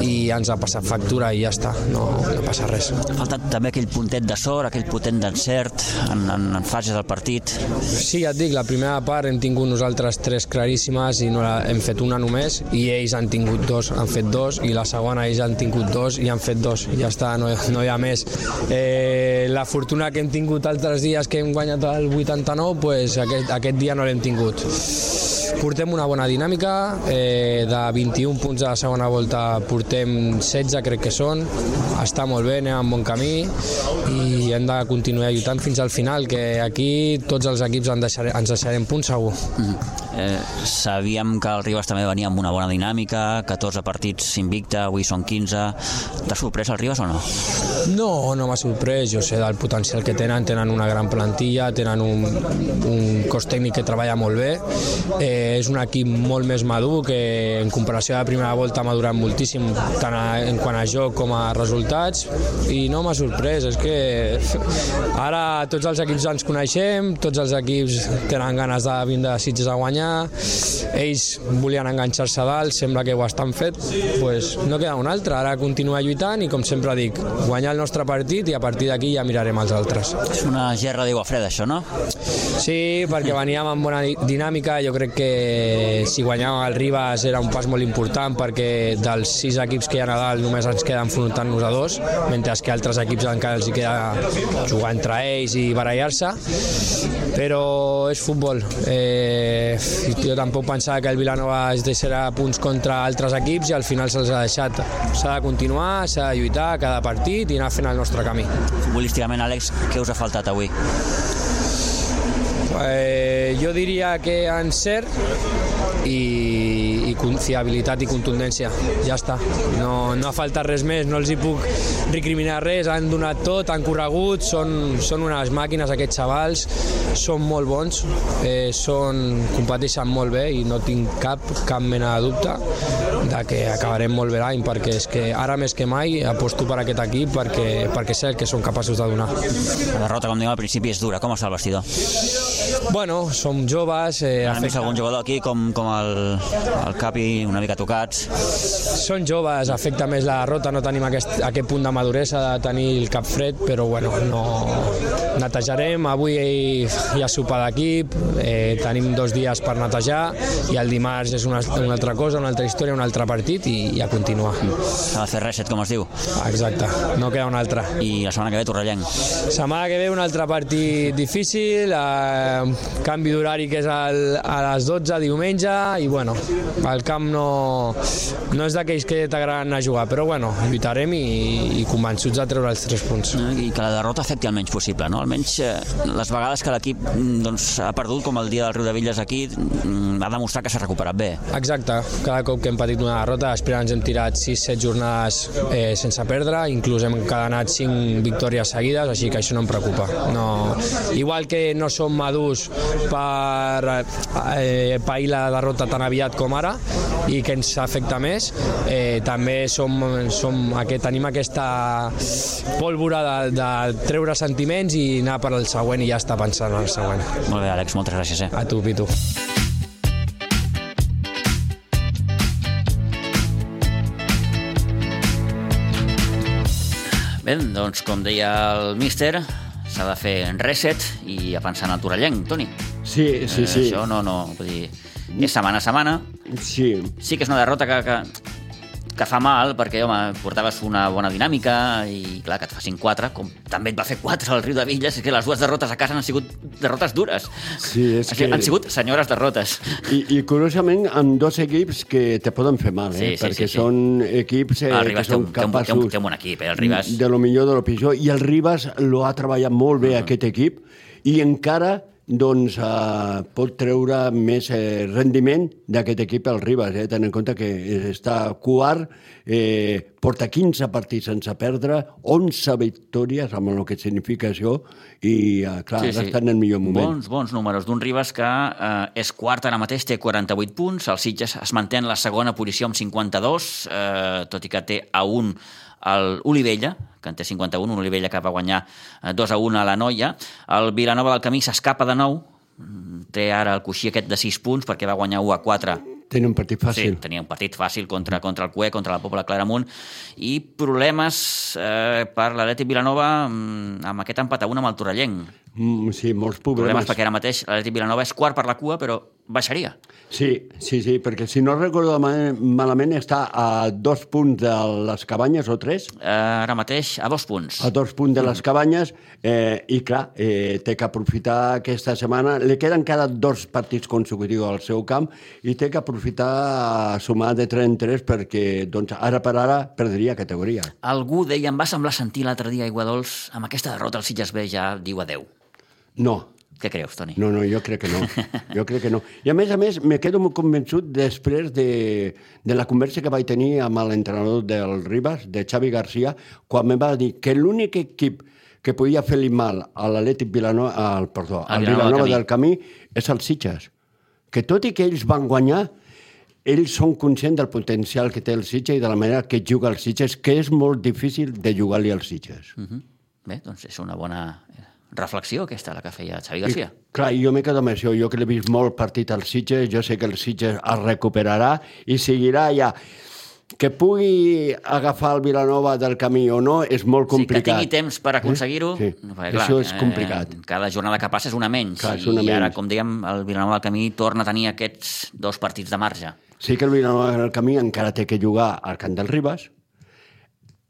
Speaker 9: i ens ha passat factura i ja està, no, no passa res.
Speaker 1: Ha faltat també aquell puntet de sort, aquell potent d'encert en, en, en fases del partit.
Speaker 9: Sí, ja et dic, la primera part hem tingut nosaltres tres claríssimes i no la, hem fet una només i ells han tingut dos, han fet dos i la segona ells han tingut dos i han fet dos ja està, no, no hi ha més. Eh, la fortuna que hem tingut altres dies que hem guanyat el 89 pues aquest, aquest dia no l'hem tingut. Portem una bona dinàmica, eh, de 21 punts de la segona volta portem 16 crec que són, està molt bé, anem en bon camí i hem de continuar lluitant fins al final, que aquí tots els equips ens deixarem, ens deixarem punts segur. Mm
Speaker 1: -hmm. eh, sabíem que el Ribas també venia amb una bona dinàmica, 14 partits invicta, avui són 15. T'ha sorprès el Ribas o no?
Speaker 9: No, no m'ha sorprès, jo sé del potencial que tenen, tenen una gran plantilla, tenen un, un cos tècnic que treballa molt bé, eh, és un equip molt més madur que en comparació a la primera volta ha madurat moltíssim tant a, en quant a joc com a resultats i no m'ha sorprès, és que ara tots els equips ens coneixem, tots els equips tenen ganes de vindre a Sitges a guanyar, ells volien enganxar-se dalt, sembla que ho estan fet, pues no queda un altre, ara continuar lluitant i com sempre dic, guanyar el nostre partit i a partir d'aquí ja mirarem els altres.
Speaker 1: És una gerra d'aigua freda això, no?
Speaker 9: Sí, perquè veníem amb bona dinàmica, jo crec que si guanyàvem el Ribas era un pas molt important perquè dels sis equips que hi ha a dalt només ens queda enfrontant-nos a dos, mentre que altres equips encara els hi queda jugar entre ells i barallar-se, però és futbol. Eh, jo tampoc pensava que el Vilanova es deixarà punts contra altres equips i al final se'ls ha deixat. S'ha de continuar, s'ha de lluitar cada partit i anar fent el nostre camí.
Speaker 1: Futbolísticament, Àlex, què us ha faltat avui?
Speaker 9: Eh, jo diria que encert i, i fiabilitat i contundència. Ja està. No, no ha faltat res més, no els hi puc recriminar res, han donat tot, han corregut, són, són unes màquines aquests xavals, són molt bons, eh, són, competeixen molt bé i no tinc cap, cap mena de dubte de que acabarem molt bé l'any perquè és que ara més que mai aposto per aquest equip perquè, perquè sé el que són capaços de donar.
Speaker 1: La derrota, com dèiem al principi, és dura. Com està el vestidor?
Speaker 9: Bueno, som joves... Eh,
Speaker 1: Hem vist algun jugador aquí com, com el, el Capi una mica tocats.
Speaker 9: Són joves, afecta més la derrota, no tenim aquest, aquest punt de maduresa de tenir el cap fred, però bueno, no netejarem, avui hi ha sopar d'equip, eh, tenim dos dies per netejar i el dimarts és una, una altra cosa, una altra història, un altre partit i, i a continuar.
Speaker 1: S'ha de fer reset, com es diu.
Speaker 9: Exacte, no queda una altra.
Speaker 1: I la setmana que ve Torrellenc.
Speaker 9: Setmana que ve un altre partit difícil, eh, canvi d'horari que és el, a les 12 diumenge i bueno, el camp no, no és d'aquells que t'agraden a jugar, però bueno, lluitarem i, i convençuts de treure els tres punts.
Speaker 1: I que la derrota afecti el menys possible, no? Almenys eh, les vegades que l'equip mm, doncs, ha perdut, com el dia del Riu de Villes aquí, mm, ha demostrat que s'ha recuperat bé.
Speaker 9: Exacte, cada cop que hem patit una derrota, després ens hem tirat 6-7 jornades eh, sense perdre, inclús hem cadenat 5 victòries seguides, així que això no em preocupa. No, igual que no som madurs per eh, pair la derrota tan aviat com ara i que ens afecta més, eh, també som, som aquest, tenim aquesta pólvora de, de treure sentiments i anar per al següent i ja està pensant en el següent.
Speaker 1: Molt bé, Àlex, moltes gràcies. Eh?
Speaker 9: A tu, Pitu.
Speaker 1: Bé, doncs, com deia el míster, s'ha de fer reset i a pensar en el Torellenc, Toni.
Speaker 6: Sí, sí, sí.
Speaker 1: Eh, això no, no, vull dir, és setmana a setmana.
Speaker 6: Sí.
Speaker 1: Sí que és una derrota que, que, que fa mal, perquè, home, portaves una bona dinàmica i, clar, que et facin 4, com també et va fer 4 al Riu de Villes, és que les dues derrotes a casa han sigut derrotes dures.
Speaker 6: Sí, és
Speaker 1: que... Han sigut senyores derrotes.
Speaker 6: I, I, curiosament, amb dos equips que te poden fer mal, eh?
Speaker 1: Sí, sí,
Speaker 6: perquè
Speaker 1: sí, sí.
Speaker 6: són equips eh,
Speaker 1: El
Speaker 6: que
Speaker 1: Ribas té
Speaker 6: són
Speaker 1: un, té, un, té,
Speaker 6: capaços
Speaker 1: un, té un bon equip, eh? El Ribas...
Speaker 6: de lo millor de lo pitjor. I el Ribas lo ha treballat molt bé, aquest equip, i encara doncs, eh, pot treure més eh, rendiment d'aquest equip el Ribas, eh? tenint en compte que està quart, eh, porta 15 partits sense perdre, 11 victòries, amb el que significa això, i eh, clar, sí, sí. està en el millor moment.
Speaker 1: Bons, bons números d'un Ribas que eh, és quart ara mateix, té 48 punts, el Sitges es manté en la segona posició amb 52, eh, tot i que té a un el Olivella, que en té 51, un Olivella que va guanyar 2 a 1 a la Noia. El Vilanova del Camí s'escapa de nou, té ara el coixí aquest de 6 punts perquè va guanyar 1 a 4
Speaker 6: Tenia un partit fàcil.
Speaker 1: Sí, tenia un partit fàcil contra, contra el CUE, contra la Pobla Claramunt, i problemes eh, per l'Atlètic Vilanova mm, amb aquest empat a un amb el Torrellenc.
Speaker 6: Mm, sí, molts
Speaker 1: Problemes
Speaker 6: problemes.
Speaker 1: perquè ara mateix l'Atlètic Vilanova és quart per la cua, però baixaria.
Speaker 6: Sí, sí, sí, perquè si no recordo ma- malament està a dos punts de les cabanyes, o tres,
Speaker 1: Eh, ara mateix a dos punts.
Speaker 6: a dos punts de les cabanyes, eh, i clar, eh, té que aprofitar aquesta setmana. Li queden cada dos partits consecutius al seu camp i té que aprofitar a sumar de 3 en 3 perquè doncs, ara per ara perdria categoria.
Speaker 1: Algú deia, em va semblar sentir l'altre dia a Iguadols, amb aquesta derrota el Sitges B ja diu adeu.
Speaker 6: No,
Speaker 1: Què creus, Toni?
Speaker 6: No, no, jo crec que no. Jo crec que no. I a més a més, me quedo molt convençut després de, de la conversa que vaig tenir amb l'entrenador del Ribas, de Xavi Garcia, quan me va dir que l'únic equip que podia fer-li mal a l'Atlètic Vilanova, al, perdó,
Speaker 1: Al
Speaker 6: al
Speaker 1: Vilanova
Speaker 6: Vilanova
Speaker 1: del
Speaker 6: del Camí és el Sitges. Que tot i que ells van guanyar, ells són conscients del potencial que té el Sitges i de la manera que juga el Sitges, que és molt difícil de jugar-li al Sitges.
Speaker 1: Uh -huh. Bé, doncs és una bona reflexió aquesta, la que feia Xavi Garcia.
Speaker 6: I, clar, jo me quedo amb això. Jo que l'he vist molt partit al Sitges, jo sé que el Sitges es recuperarà i seguirà allà. Que pugui agafar el Vilanova del camí o no és molt
Speaker 1: Sí, que
Speaker 6: complicat.
Speaker 1: tingui temps per aconseguir-ho.
Speaker 6: Sí,
Speaker 1: perquè,
Speaker 6: això és complicat.
Speaker 1: Eh, cada jornada que passa és una menys.
Speaker 6: Clar, és una
Speaker 1: I ara,
Speaker 6: menys.
Speaker 1: com dèiem, el Vilanova del Camí torna a tenir aquests dos partits de marge.
Speaker 6: Sí que el Vilanova del camí encara té que jugar al Camp del Ribas,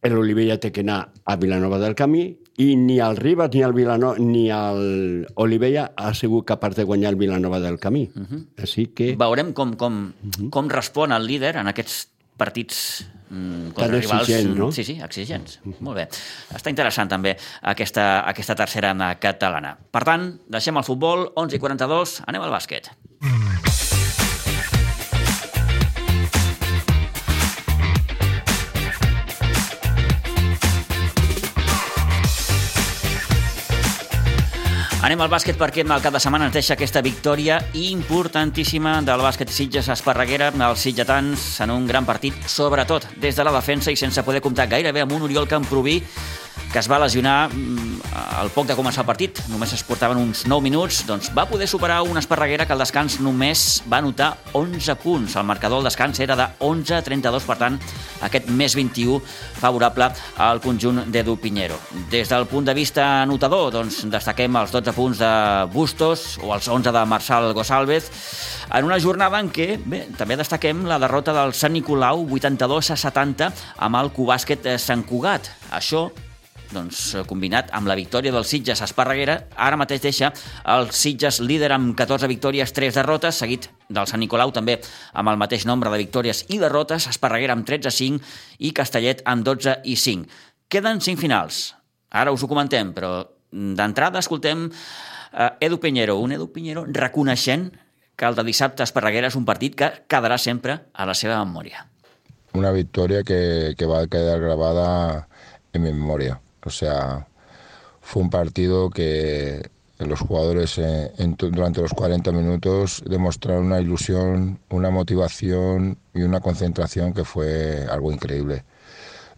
Speaker 6: l'Olivella té que anar a Vilanova del Camí i ni el Ribas ni el Vilanova ni el Olivella ha sigut capaç de guanyar el Vilanova del Camí. Uh
Speaker 1: Mhm.
Speaker 6: -huh. Així que...
Speaker 1: Veurem com, com,
Speaker 6: Mhm.
Speaker 1: com respon el líder en aquests partits mm, contra
Speaker 6: Tan
Speaker 1: rivals...
Speaker 6: exigent, no?
Speaker 1: Sí, sí, exigents. Molt bé. Està interessant també aquesta, aquesta tercera catalana. Per tant, deixem el futbol, 11 i 42, anem al bàsquet. Anem al bàsquet perquè el cap de setmana ens deixa aquesta victòria importantíssima del bàsquet Sitges Esparreguera, els sitgetans en un gran partit, sobretot des de la defensa i sense poder comptar gairebé amb un Oriol Camproví que es va lesionar mm, al poc de començar el partit. Només es portaven uns 9 minuts, doncs va poder superar una esparreguera que al descans només va anotar 11 punts. El marcador del descans era de 11-32, per tant, aquest més 21 favorable al conjunt d'Edu Pinheiro. Des del punt de vista anotador, doncs destaquem els 12 punts de Bustos o els 11 de Marçal Gosalvez, en una jornada en què bé, també destaquem la derrota del Sant Nicolau 82 a 70 amb el Cubàsquet Sant Cugat. Això doncs, combinat amb la victòria del Sitges Esparreguera, ara mateix deixa el Sitges líder amb 14 victòries, 3 derrotes, seguit del Sant Nicolau també amb el mateix nombre de victòries i derrotes, Esparreguera amb 13 5 i Castellet amb 12 i 5. Queden 5 finals. Ara us ho comentem, però d'entrada escoltem eh, Edu Piñero, un Edu Piñero reconeixent que el de dissabte a Esparreguera és un partit que quedarà sempre a la seva memòria.
Speaker 10: Una victòria que, que va quedar grabada en mi memoria. O sea, fue un partido que los jugadores en, durante los 40 minutos demostraron una ilusión, una motivación y una concentración que fue algo increíble.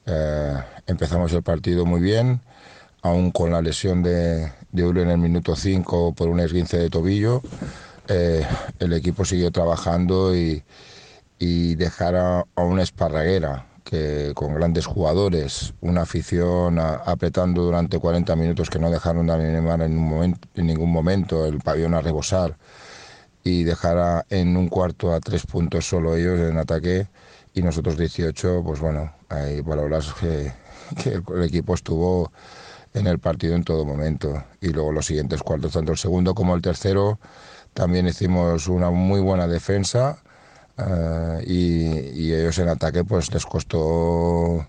Speaker 10: Eh, empezamos el partido muy bien, aún con la lesión de, de en el minuto 5 por un esguince de tobillo eh, el equipo siguió trabajando y, y a, a, una esparraguera con grandes jugadores, una afición apretando durante 40 minutos que no dejaron de animar en, un momento, en ningún momento el pabellón a rebosar y dejar a, en un cuarto a tres puntos solo ellos en ataque y nosotros 18, pues bueno, hay palabras que, que el, el equipo estuvo en el partido en todo momento. Y luego los siguientes cuartos, tanto el segundo como el tercero, también hicimos una muy buena defensa y, y, ellos en ataque pues les costó uh,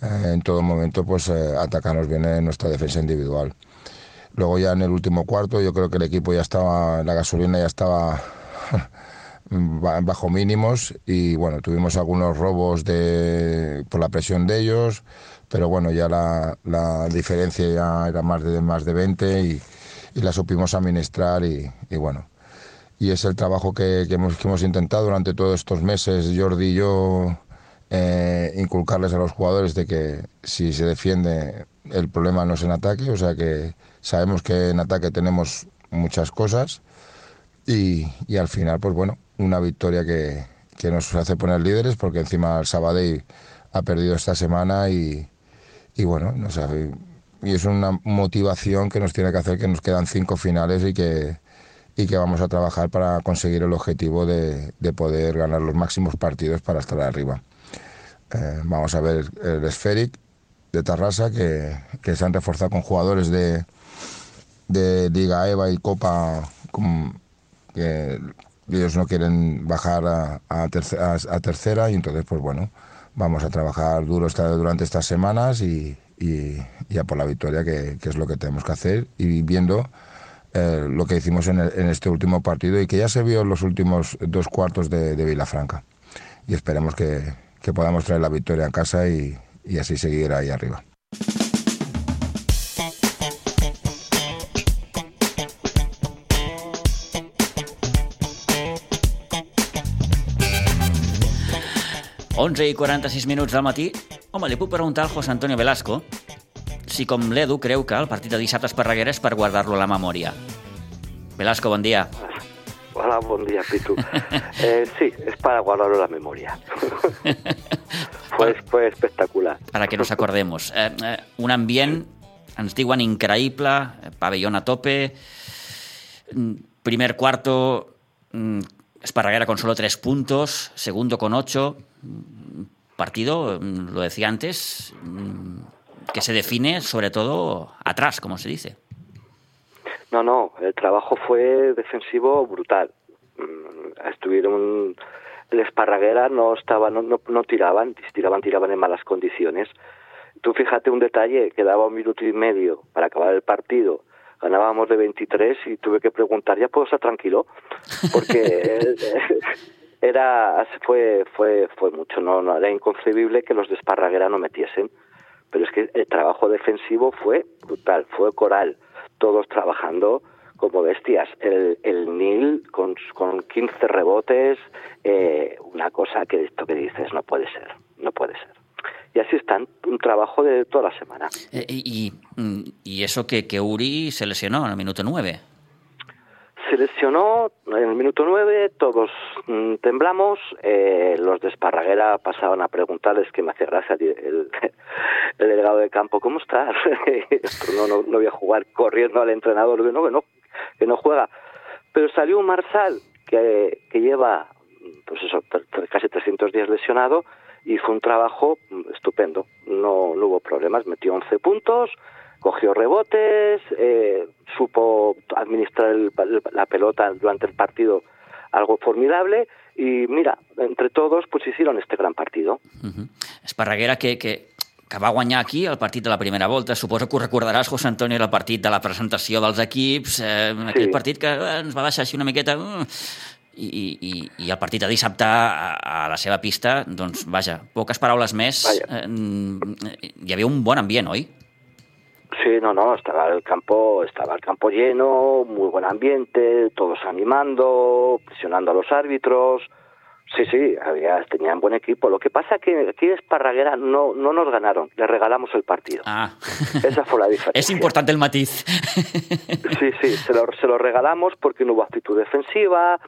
Speaker 10: en todo momento pues uh, atacarnos bien en nuestra defensa individual. Luego ya en el último cuarto yo creo que el equipo ya estaba, la gasolina ya estaba bajo mínimos y bueno, tuvimos algunos robos de, por la presión de ellos, pero bueno, ya la, diferencia ya era más de, más de 20 y, y la supimos administrar y bueno, y es el trabajo que, que, hemos, intentado durante todos estos meses, Jordi y yo, eh, inculcarles a los jugadores de que si se defiende el problema no es en ataque, o sea que sabemos que en ataque tenemos muchas cosas y, y al final, pues bueno, una victoria que, que, nos hace poner líderes porque encima el Sabadell ha perdido esta semana y, y bueno, no sé, y es una motivación que nos tiene que hacer que nos quedan cinco finales y que y que vamos a trabajar para conseguir el objetivo de, de poder ganar los máximos partidos para estar arriba. Eh, vamos a ver el Sferic de Tarrasa, que, que, se han reforzado con jugadores de, de Liga EVA y Copa, que ellos no quieren bajar a, a, tercera, y entonces, pues bueno, vamos a trabajar duro esta, durante estas semanas y, y, y, a por la victoria, que, que es lo que tenemos que hacer, y viendo eh, lo que hicimos en, este último partido y que ya se vio en los últimos dos cuartos de, de Vilafranca. Y esperemos que, que, podamos traer la victoria a casa y, y así seguir ahí arriba.
Speaker 1: Onze i 46 minuts del matí. Home, li puc preguntar al José Antonio Velasco si com l'Edu creu que el partit de dissabte Esparreguera és per guardar-lo a la memòria. Velasco, bon dia.
Speaker 11: Hola, bon dia, Pitu. Eh, sí, es para guardarlo en la memoria. fue, fue espectacular.
Speaker 1: Para que nos acordemos. Eh, eh, un ambient, ens diuen, increïble, pabellón a tope, primer cuarto, Esparraguera con solo tres puntos, segundo con ocho, partido, lo decía antes, que se define sobre todo atrás, como se dice.
Speaker 11: No, no, el trabajo fue defensivo brutal. Estuvieron el Esparraguera no estaba no, no, no tiraban, tiraban tiraban en malas condiciones. Tú fíjate un detalle, quedaba un minuto y medio para acabar el partido. Ganábamos de 23 y tuve que preguntar, ¿ya puedo estar tranquilo? Porque era fue fue fue mucho, no, no era inconcebible que los de Esparraguera no metiesen pero es que el trabajo defensivo fue brutal, fue coral, todos trabajando como bestias. El, el Nil con, con 15 rebotes, eh, una cosa que esto que dices no puede ser, no puede ser. y así están, un trabajo de toda la semana.
Speaker 1: Eh, y, y, eso que, que Uri se lesionó en el minuto 9.
Speaker 11: Se lesionó en el minuto 9, todos mm, temblamos, eh, los de Esparraguera pasaban a preguntarles que me hace gracia el, el delegado de campo, ¿cómo estás? no, no, no voy a jugar corriendo al entrenador, no, que no, que no juega. Pero salió un Marsal que, que lleva pues eso, casi 300 días lesionado y fue un trabajo estupendo. No, no hubo problemas, metió 11 puntos, cogió rebotes, eh, supo administrar la pelota durante el partido algo formidable y mira, entre todos pues hicieron este gran partido.
Speaker 1: Esparraguera que, que, que va guanyar aquí el partit de la primera volta. Suposo que ho recordaràs, José Antonio, el partit de la presentació dels equips, eh, aquell sí. partit que eh, ens va deixar així una miqueta... Uh, i, i, i el partit de dissabte a, a la seva pista, doncs, vaja, poques paraules més, eh, hi havia un bon ambient, oi?
Speaker 11: Sí, no, no, estaba el campo, estaba el campo lleno, muy buen ambiente, todos animando, presionando a los árbitros, Sí, sí, había, tenían buen equipo. Lo que pasa es que aquí Esparraguera no, no nos ganaron, le regalamos el partido.
Speaker 1: Ah.
Speaker 11: Esa fue la diferencia.
Speaker 1: Es importante el matiz.
Speaker 11: Sí, sí, se lo, se lo regalamos porque no hubo actitud defensiva,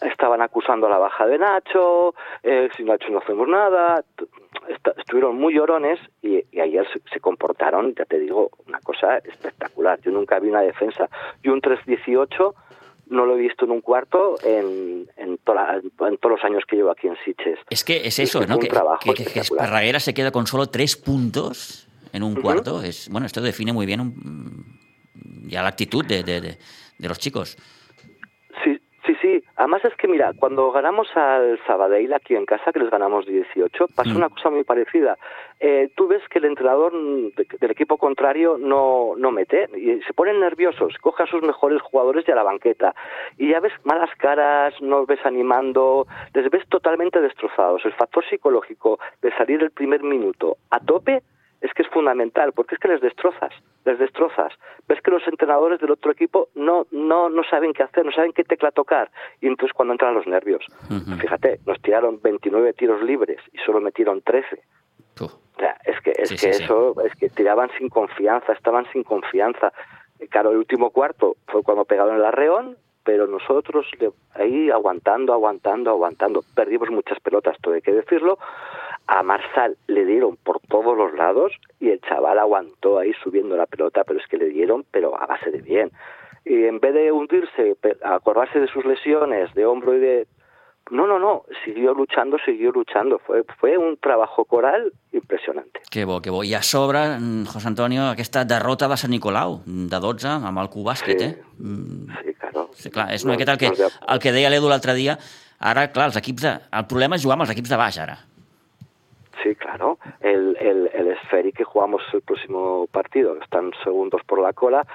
Speaker 11: estaban acusando a la baja de Nacho, eh, sin Nacho no hacemos nada, estuvieron muy llorones y, y ayer se, se, comportaron, ya te digo, una cosa espectacular. Yo nunca vi una defensa. Y un 3-18 no lo he visto en un cuarto en, en, en, todos los años que llevo aquí en Siches.
Speaker 1: Es que es eso, es que ¿no? Que, que, que, que, Esparraguera se queda con solo tres puntos en un uh -huh. cuarto. Es, bueno, esto define muy bien un, ya la actitud de, de, de, de los chicos.
Speaker 11: Además es que, mira, cuando ganamos al Sabadell aquí en casa, que les ganamos 18, pasó mm. una cosa muy parecida. Eh, tú ves que el entrenador de, del equipo contrario no, no mete y se ponen nerviosos, coge a sus mejores jugadores y a la banqueta. Y ya ves malas caras, no ves animando, les ves totalmente destrozados. El factor psicológico de salir el primer minuto a tope es que es fundamental, porque es que les destrozas, les destrozas. Ves que los entrenadores del otro equipo no, no, no saben qué hacer, no saben qué tecla tocar, y entonces cuando entran los nervios. Uh -huh. Fíjate, nos tiraron 29 tiros libres y solo metieron 13. Uh. O sea, es que, es sí, que sí, eso, sí. es que tiraban sin confianza, estaban sin confianza. Claro, el último cuarto fue cuando pegaron el arreón, pero nosotros ahí aguantando, aguantando, aguantando. Perdimos muchas pelotas, todo hay que decirlo. A Marsal le dieron por todos los lados y el chaval aguantó ahí subiendo la pelota, pero es que le dieron, pero a base de bien. Y en vez de hundirse, acordarse de sus lesiones de hombro y de no, no, no, siguió luchando, siguió luchando. Fue, fue un trabajo coral impressionante.
Speaker 1: Que bo, que bo. I a sobre, José Antonio, aquesta derrota de Sant Nicolau, de 12, amb el Cubàsquet,
Speaker 11: sí.
Speaker 1: eh?
Speaker 11: Sí, claro.
Speaker 1: Sí, clar, és una no, miqueta el que, el que deia l'Edu l'altre dia. Ara, clar, els equips de... El problema és jugar amb els equips de baix, ara.
Speaker 11: Sí, claro. El, el, el Esferi que jugamos el próximo partido, están segundos por la cola,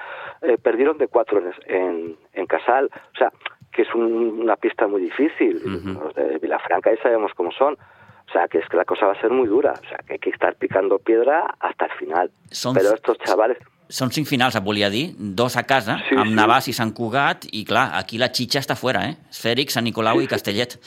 Speaker 11: eh, perdieron de cuatro en, en, en Casal. O sea, que es un, una pista muy difícil. Uh -huh. Los de Vilafranca ya sabemos cómo son. O sea, que es que la cosa va a ser muy dura. O sea, que hay que estar picando piedra hasta el final.
Speaker 1: Són,
Speaker 11: Però estos chavales...
Speaker 1: Són cinc finals, et volia dir. Dos a casa,
Speaker 11: sí,
Speaker 1: amb
Speaker 11: sí.
Speaker 1: Navàs i Sant Cugat, i clar, aquí la xitxa està fora, eh? Esfèric, Sant Nicolau sí, i Castellet.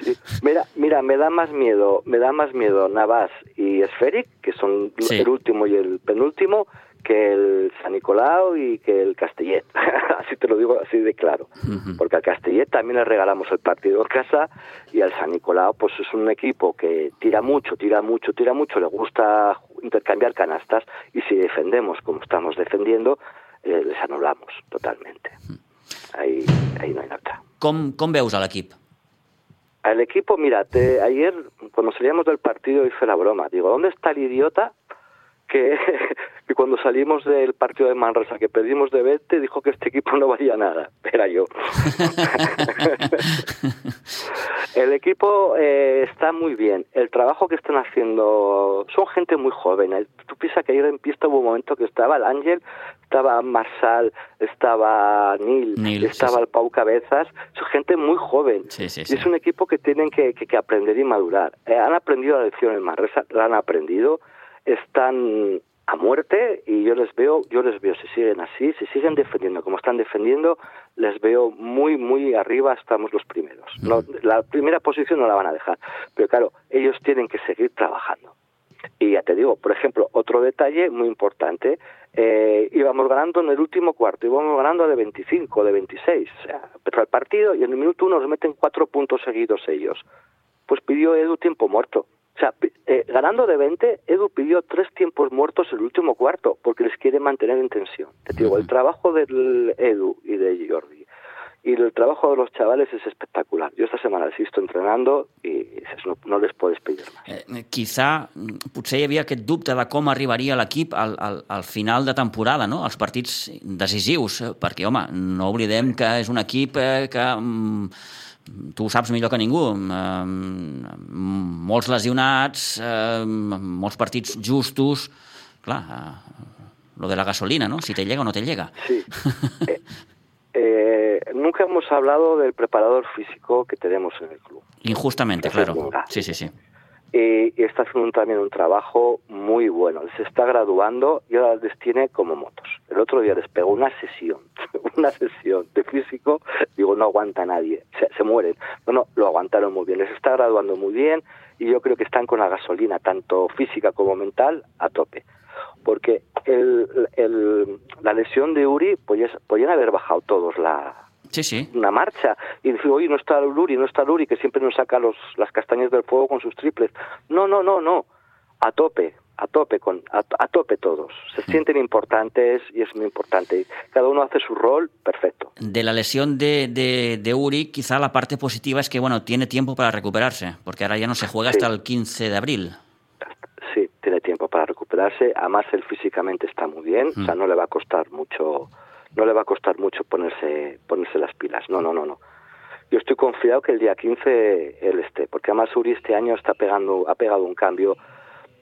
Speaker 11: Sí. Mira, mira, me da más miedo, me da más miedo Navàs y Esfèric, que son sí. el último y el penúltimo, que el San Nicolau y que el Castellet. así te lo digo así de claro. Uh -huh. Porque al Castellet también le regalamos el partido en casa y al San Nicolau pues es un equipo que tira mucho, tira mucho, tira mucho, le gusta intercambiar canastas y si defendemos como estamos defendiendo, eh, les anulamos totalmente. Uh -huh. ahí, ahí no hay nada.
Speaker 1: Com, com veus a l'equip?
Speaker 11: Al equipo, mira, te, ayer cuando salíamos del partido hice la broma. Digo, ¿dónde está el idiota que, que, cuando salimos del partido de Manresa, que perdimos de 20, dijo que este equipo no valía nada. Era yo. el equipo eh, está muy bien. El trabajo que están haciendo son gente muy joven. Tú piensas que ayer en pista hubo un momento que estaba el Ángel, estaba Marsal, estaba Neil,
Speaker 1: Neil
Speaker 11: estaba
Speaker 1: sí, sí.
Speaker 11: el Pau Cabezas. Son gente muy joven.
Speaker 1: Sí, sí,
Speaker 11: y es un equipo que tienen que, que, que aprender y madurar. Eh, han aprendido la lección en Manresa, la han aprendido están a muerte y yo les veo, yo les veo, si siguen así, si siguen defendiendo como están defendiendo, les veo muy, muy arriba, estamos los primeros. No, la primera posición no la van a dejar, pero claro, ellos tienen que seguir trabajando. Y ya te digo, por ejemplo, otro detalle muy importante, eh, íbamos ganando en el último cuarto, íbamos ganando de 25, de 26, o sea, empezó el partido y en el minuto uno nos meten cuatro puntos seguidos ellos. Pues pidió Edu tiempo muerto. O sea, eh, ganando de 20, Edu pidió tres tiempos muertos el último cuarto, porque les quiere mantener en tensión. Te digo, el trabajo del Edu y de Jordi y el trabajo de los chavales es espectacular. Yo esta semana les he visto entrenando i no, no les podes pedir més.
Speaker 1: Eh, quizà, potser hi havia aquest dubte de com arribaria l'equip al, al, al final de temporada, no? als partits decisius, perquè, home, no oblidem que és un equip eh, que... Mm, tu ho saps millor que ningú, eh, molts lesionats, eh, molts partits justos, clar, eh, lo de la gasolina, ¿no? Si te llega o no te llega.
Speaker 11: Sí. Eh, eh, nunca hemos hablado del preparador físico que tenemos en el club.
Speaker 1: Injustamente, claro. Sí, sí, sí.
Speaker 11: Y, está haciendo también un trabajo muy bueno. Se está graduando y ahora les tiene como motos. El otro día les pegó una sesión, una sesión de físico. Digo, no aguanta nadie, se, se mueren. No, no, lo aguantaron muy bien. Les está graduando muy bien y yo creo que están con la gasolina, tanto física como mental, a tope porque el, la lesión de Uri pues, podían haber bajado todos la,
Speaker 1: sí, sí.
Speaker 11: una marcha y decir, oye, no está Uri, no está Uri, que siempre nos saca los, las castañas del fuego con sus triples. No, no, no, no, a tope, a tope, con, a, a tope todos. Se mm. sienten importantes y es muy importante. Cada uno hace su rol, perfecto.
Speaker 1: De la lesión de, de, de, Uri, quizá la parte positiva es que, bueno, tiene tiempo para recuperarse, porque ahora ya no se juega sí. hasta el 15 de abril.
Speaker 11: Sí, tiene tiempo para recuperarse. Además, él físicamente está muy bien, mm. o sea, no le va a costar mucho, no le va a costar mucho ponerse, ponerse las pilas. No, no, no, no. Yo estoy confiado que el día 15 él esté, porque además Uri este año está pegando, ha pegado un cambio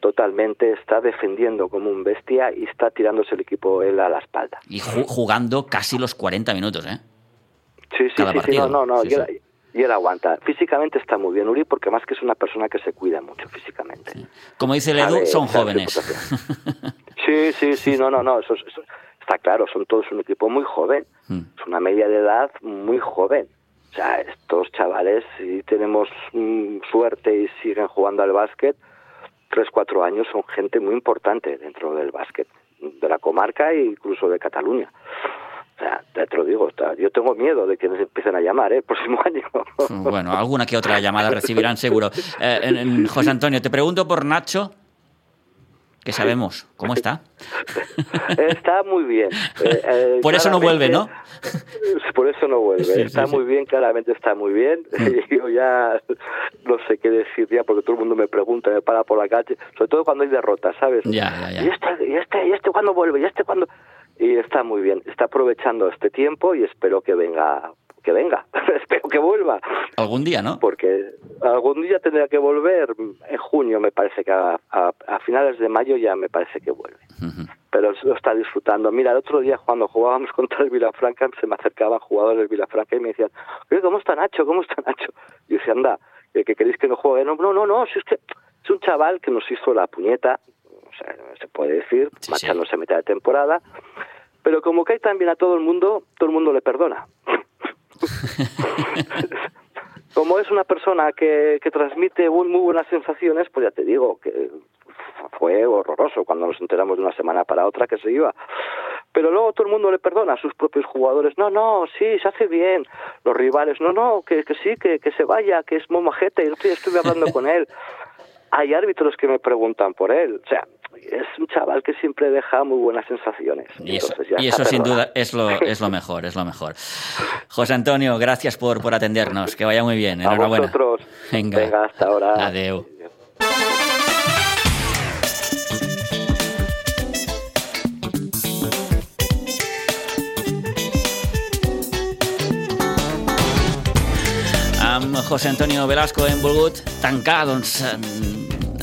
Speaker 11: totalmente, está defendiendo como un bestia y está tirándose el equipo él a la espalda.
Speaker 1: Y jugando casi los 40 minutos, ¿eh?
Speaker 11: Sí, sí,
Speaker 1: Cada
Speaker 11: sí,
Speaker 1: partido.
Speaker 11: sí, no, no, no.
Speaker 1: Sí,
Speaker 11: yo,
Speaker 1: sí.
Speaker 11: y él aguanta. Físicamente está muy bien Uri porque más que es una persona que se cuida mucho físicamente.
Speaker 1: Sí. Como dice el Edu, son jóvenes.
Speaker 11: Sí, sí, sí, no, no, no, eso, eso está claro, son todos un equipo muy joven,
Speaker 1: Mm.
Speaker 11: es una media de edad muy joven. O sea, estos chavales, si tenemos mm, suerte y siguen jugando al básquet, tres, cuatro años son gente muy importante dentro del básquet, de la comarca e incluso de Cataluña. O sea, te lo digo, yo tengo miedo de que nos empiecen a llamar, ¿eh? El próximo año.
Speaker 1: Bueno, alguna que otra llamada recibirán seguro. Eh, José Antonio, te pregunto por Nacho, que sabemos, ¿cómo está?
Speaker 11: Está muy bien. Eh, eh,
Speaker 1: Por eso no vuelve, ¿no?
Speaker 11: Por eso no vuelve.
Speaker 1: Sí,
Speaker 11: está
Speaker 1: sí.
Speaker 11: muy bien, claramente está muy bien. Yo ya no sé qué decir ya porque todo el mundo me pregunta, me para por la calle, sobre todo cuando hay derrotas, ¿sabes?
Speaker 1: Ya, ya, ya.
Speaker 11: ¿Y este, y este, y este cuándo vuelve? ¿Y este cuándo? Y está muy bien. Está aprovechando este tiempo y espero que venga, que venga. espero que vuelva.
Speaker 1: Algún día, ¿no?
Speaker 11: Porque algún día tendrá que volver. En junio me parece que a, a- a finales de mayo ya me parece que vuelve pero lo está disfrutando. Mira, el otro día cuando jugábamos contra el Vilafranca, se me acercaban jugadores del Vilafranca y me decían, ¿cómo está Nacho? ¿Cómo está Nacho? Y yo decía, anda, ¿que, que queréis que no juegue? No, no, no, no, si es que es un chaval que nos hizo la puñeta, o sea, se puede decir,
Speaker 1: Sí,
Speaker 11: marchándose a mitad de temporada, pero como cae tan bien a todo el mundo, todo el mundo le perdona. como es una persona que, que transmite muy, buenas sensaciones, pues ya te digo que fue horroroso cuando nos enteramos de una semana para otra que se iba. Pero luego todo el mundo le perdona a sus propios jugadores. No, no, sí, se hace bien. Los rivales, no, no, que, que sí, que, que se vaya, que es muy majete. Y el otro día estuve hablando con él. Hay árbitros que me preguntan por él. O sea, es un chaval que siempre deja muy buenas sensaciones.
Speaker 1: Y eso, y eso sin duda es lo, es lo mejor, es lo mejor. José Antonio, gracias por, por atendernos. Que vaya muy bien.
Speaker 11: A
Speaker 1: Enhorabuena.
Speaker 11: vosotros.
Speaker 1: Venga.
Speaker 11: Venga, hasta ahora.
Speaker 1: Adeu. Amb José Antonio Velasco hem volgut tancar doncs,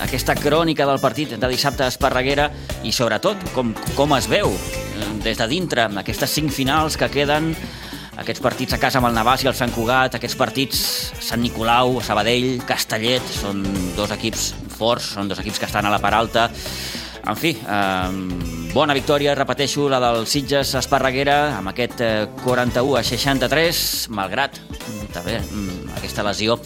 Speaker 1: aquesta crònica del partit de dissabte a Esparreguera i sobretot com, com es veu eh, des de dintre aquestes cinc finals que queden aquests partits a casa amb el Navàs i el Sant Cugat, aquests partits Sant Nicolau, Sabadell, Castellet, són dos equips forts, són dos equips que estan a la part alta. En fi, eh, bona victòria, repeteixo, la del Sitges Esparreguera, amb aquest eh, 41 a 63, malgrat mm, també mm, aquesta lesió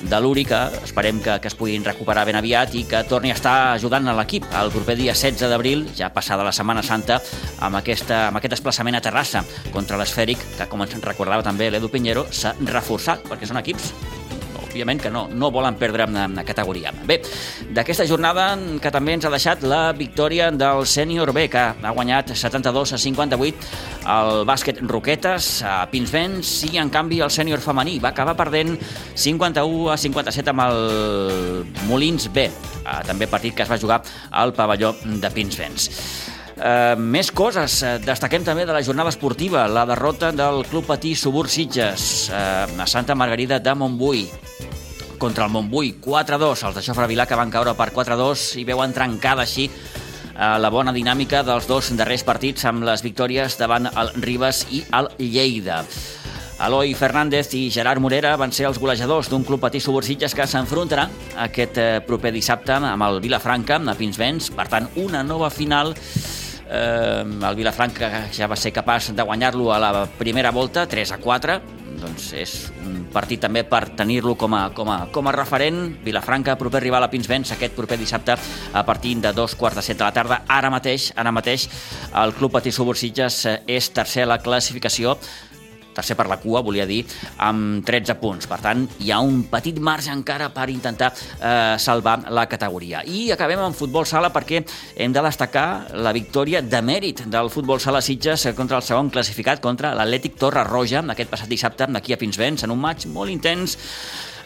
Speaker 1: de l'Uri, que esperem que, que es puguin recuperar ben aviat i que torni a estar ajudant a l'equip el proper dia 16 d'abril, ja passada la Setmana Santa, amb, aquesta, amb aquest desplaçament a Terrassa contra l'Esfèric, que com ens recordava també l'Edu Pinheiro, s'ha reforçat, perquè són equips òbviament que no, no volen perdre una categoria. Bé, d'aquesta jornada que també ens ha deixat la victòria del sènior B, que ha guanyat 72 a 58 el bàsquet Roquetes a Pinsbens i, en canvi, el sènior femení va acabar perdent 51 a 57 amb el Molins B, també partit que es va jugar al pavelló de Pinsbens. Uh, més coses. Destaquem també de la jornada esportiva, la derrota del Club Patí Subur Sitges uh, a Santa Margarida de Montbui contra el Montbui, 4-2. Els de Xofre Vilà que van caure per 4-2 i veuen trencada així eh, la bona dinàmica dels dos darrers partits amb les victòries davant el Ribes i el Lleida. Eloi Fernández i Gerard Morera van ser els golejadors d'un club patí subursitges que s'enfrontarà aquest eh, proper dissabte amb el Vilafranca, a Pinsbens. Per tant, una nova final eh, el Vilafranca ja va ser capaç de guanyar-lo a la primera volta, 3 a 4, doncs és un partit també per tenir-lo com, a, com, a, com a referent. Vilafranca, proper rival a Pinsbens, aquest proper dissabte a partir de dos quarts de set de la tarda. Ara mateix, ara mateix el Club Patí Subursitges és tercer a la classificació tercer per la cua, volia dir, amb 13 punts. Per tant, hi ha un petit marge encara per intentar eh, salvar la categoria. I acabem amb futbol sala perquè hem de destacar la victòria de mèrit del futbol sala Sitges contra el segon classificat, contra l'Atlètic Torre Roja, aquest passat dissabte, d'aquí a Pinsbens, en un maig molt intens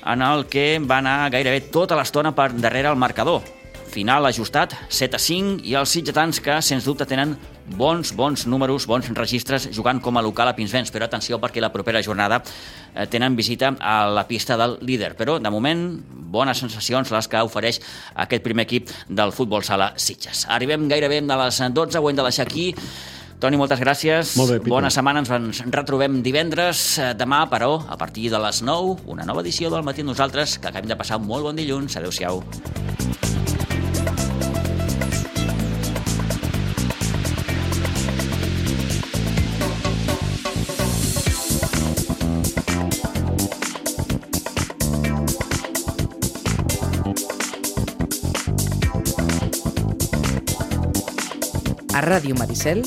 Speaker 1: en el que va anar gairebé tota l'estona per darrere el marcador final ajustat, 7 a 5, i els sitgetans que, sens dubte, tenen bons, bons números, bons registres jugant com a local a Pinsbens, però atenció perquè la propera jornada eh, tenen visita a la pista del líder. Però, de moment, bones sensacions les que ofereix aquest primer equip del futbol sala Sitges. Arribem gairebé a les 12, ho hem de deixar aquí. Toni, moltes gràcies.
Speaker 6: Molt bé.
Speaker 1: Bona setmana, ens retrobem divendres. Eh, demà, però, a partir de les 9, una nova edició del Matí Nosaltres, que acabem de passar un molt bon dilluns. Adéu-siau.
Speaker 12: A Ràdio Maricel,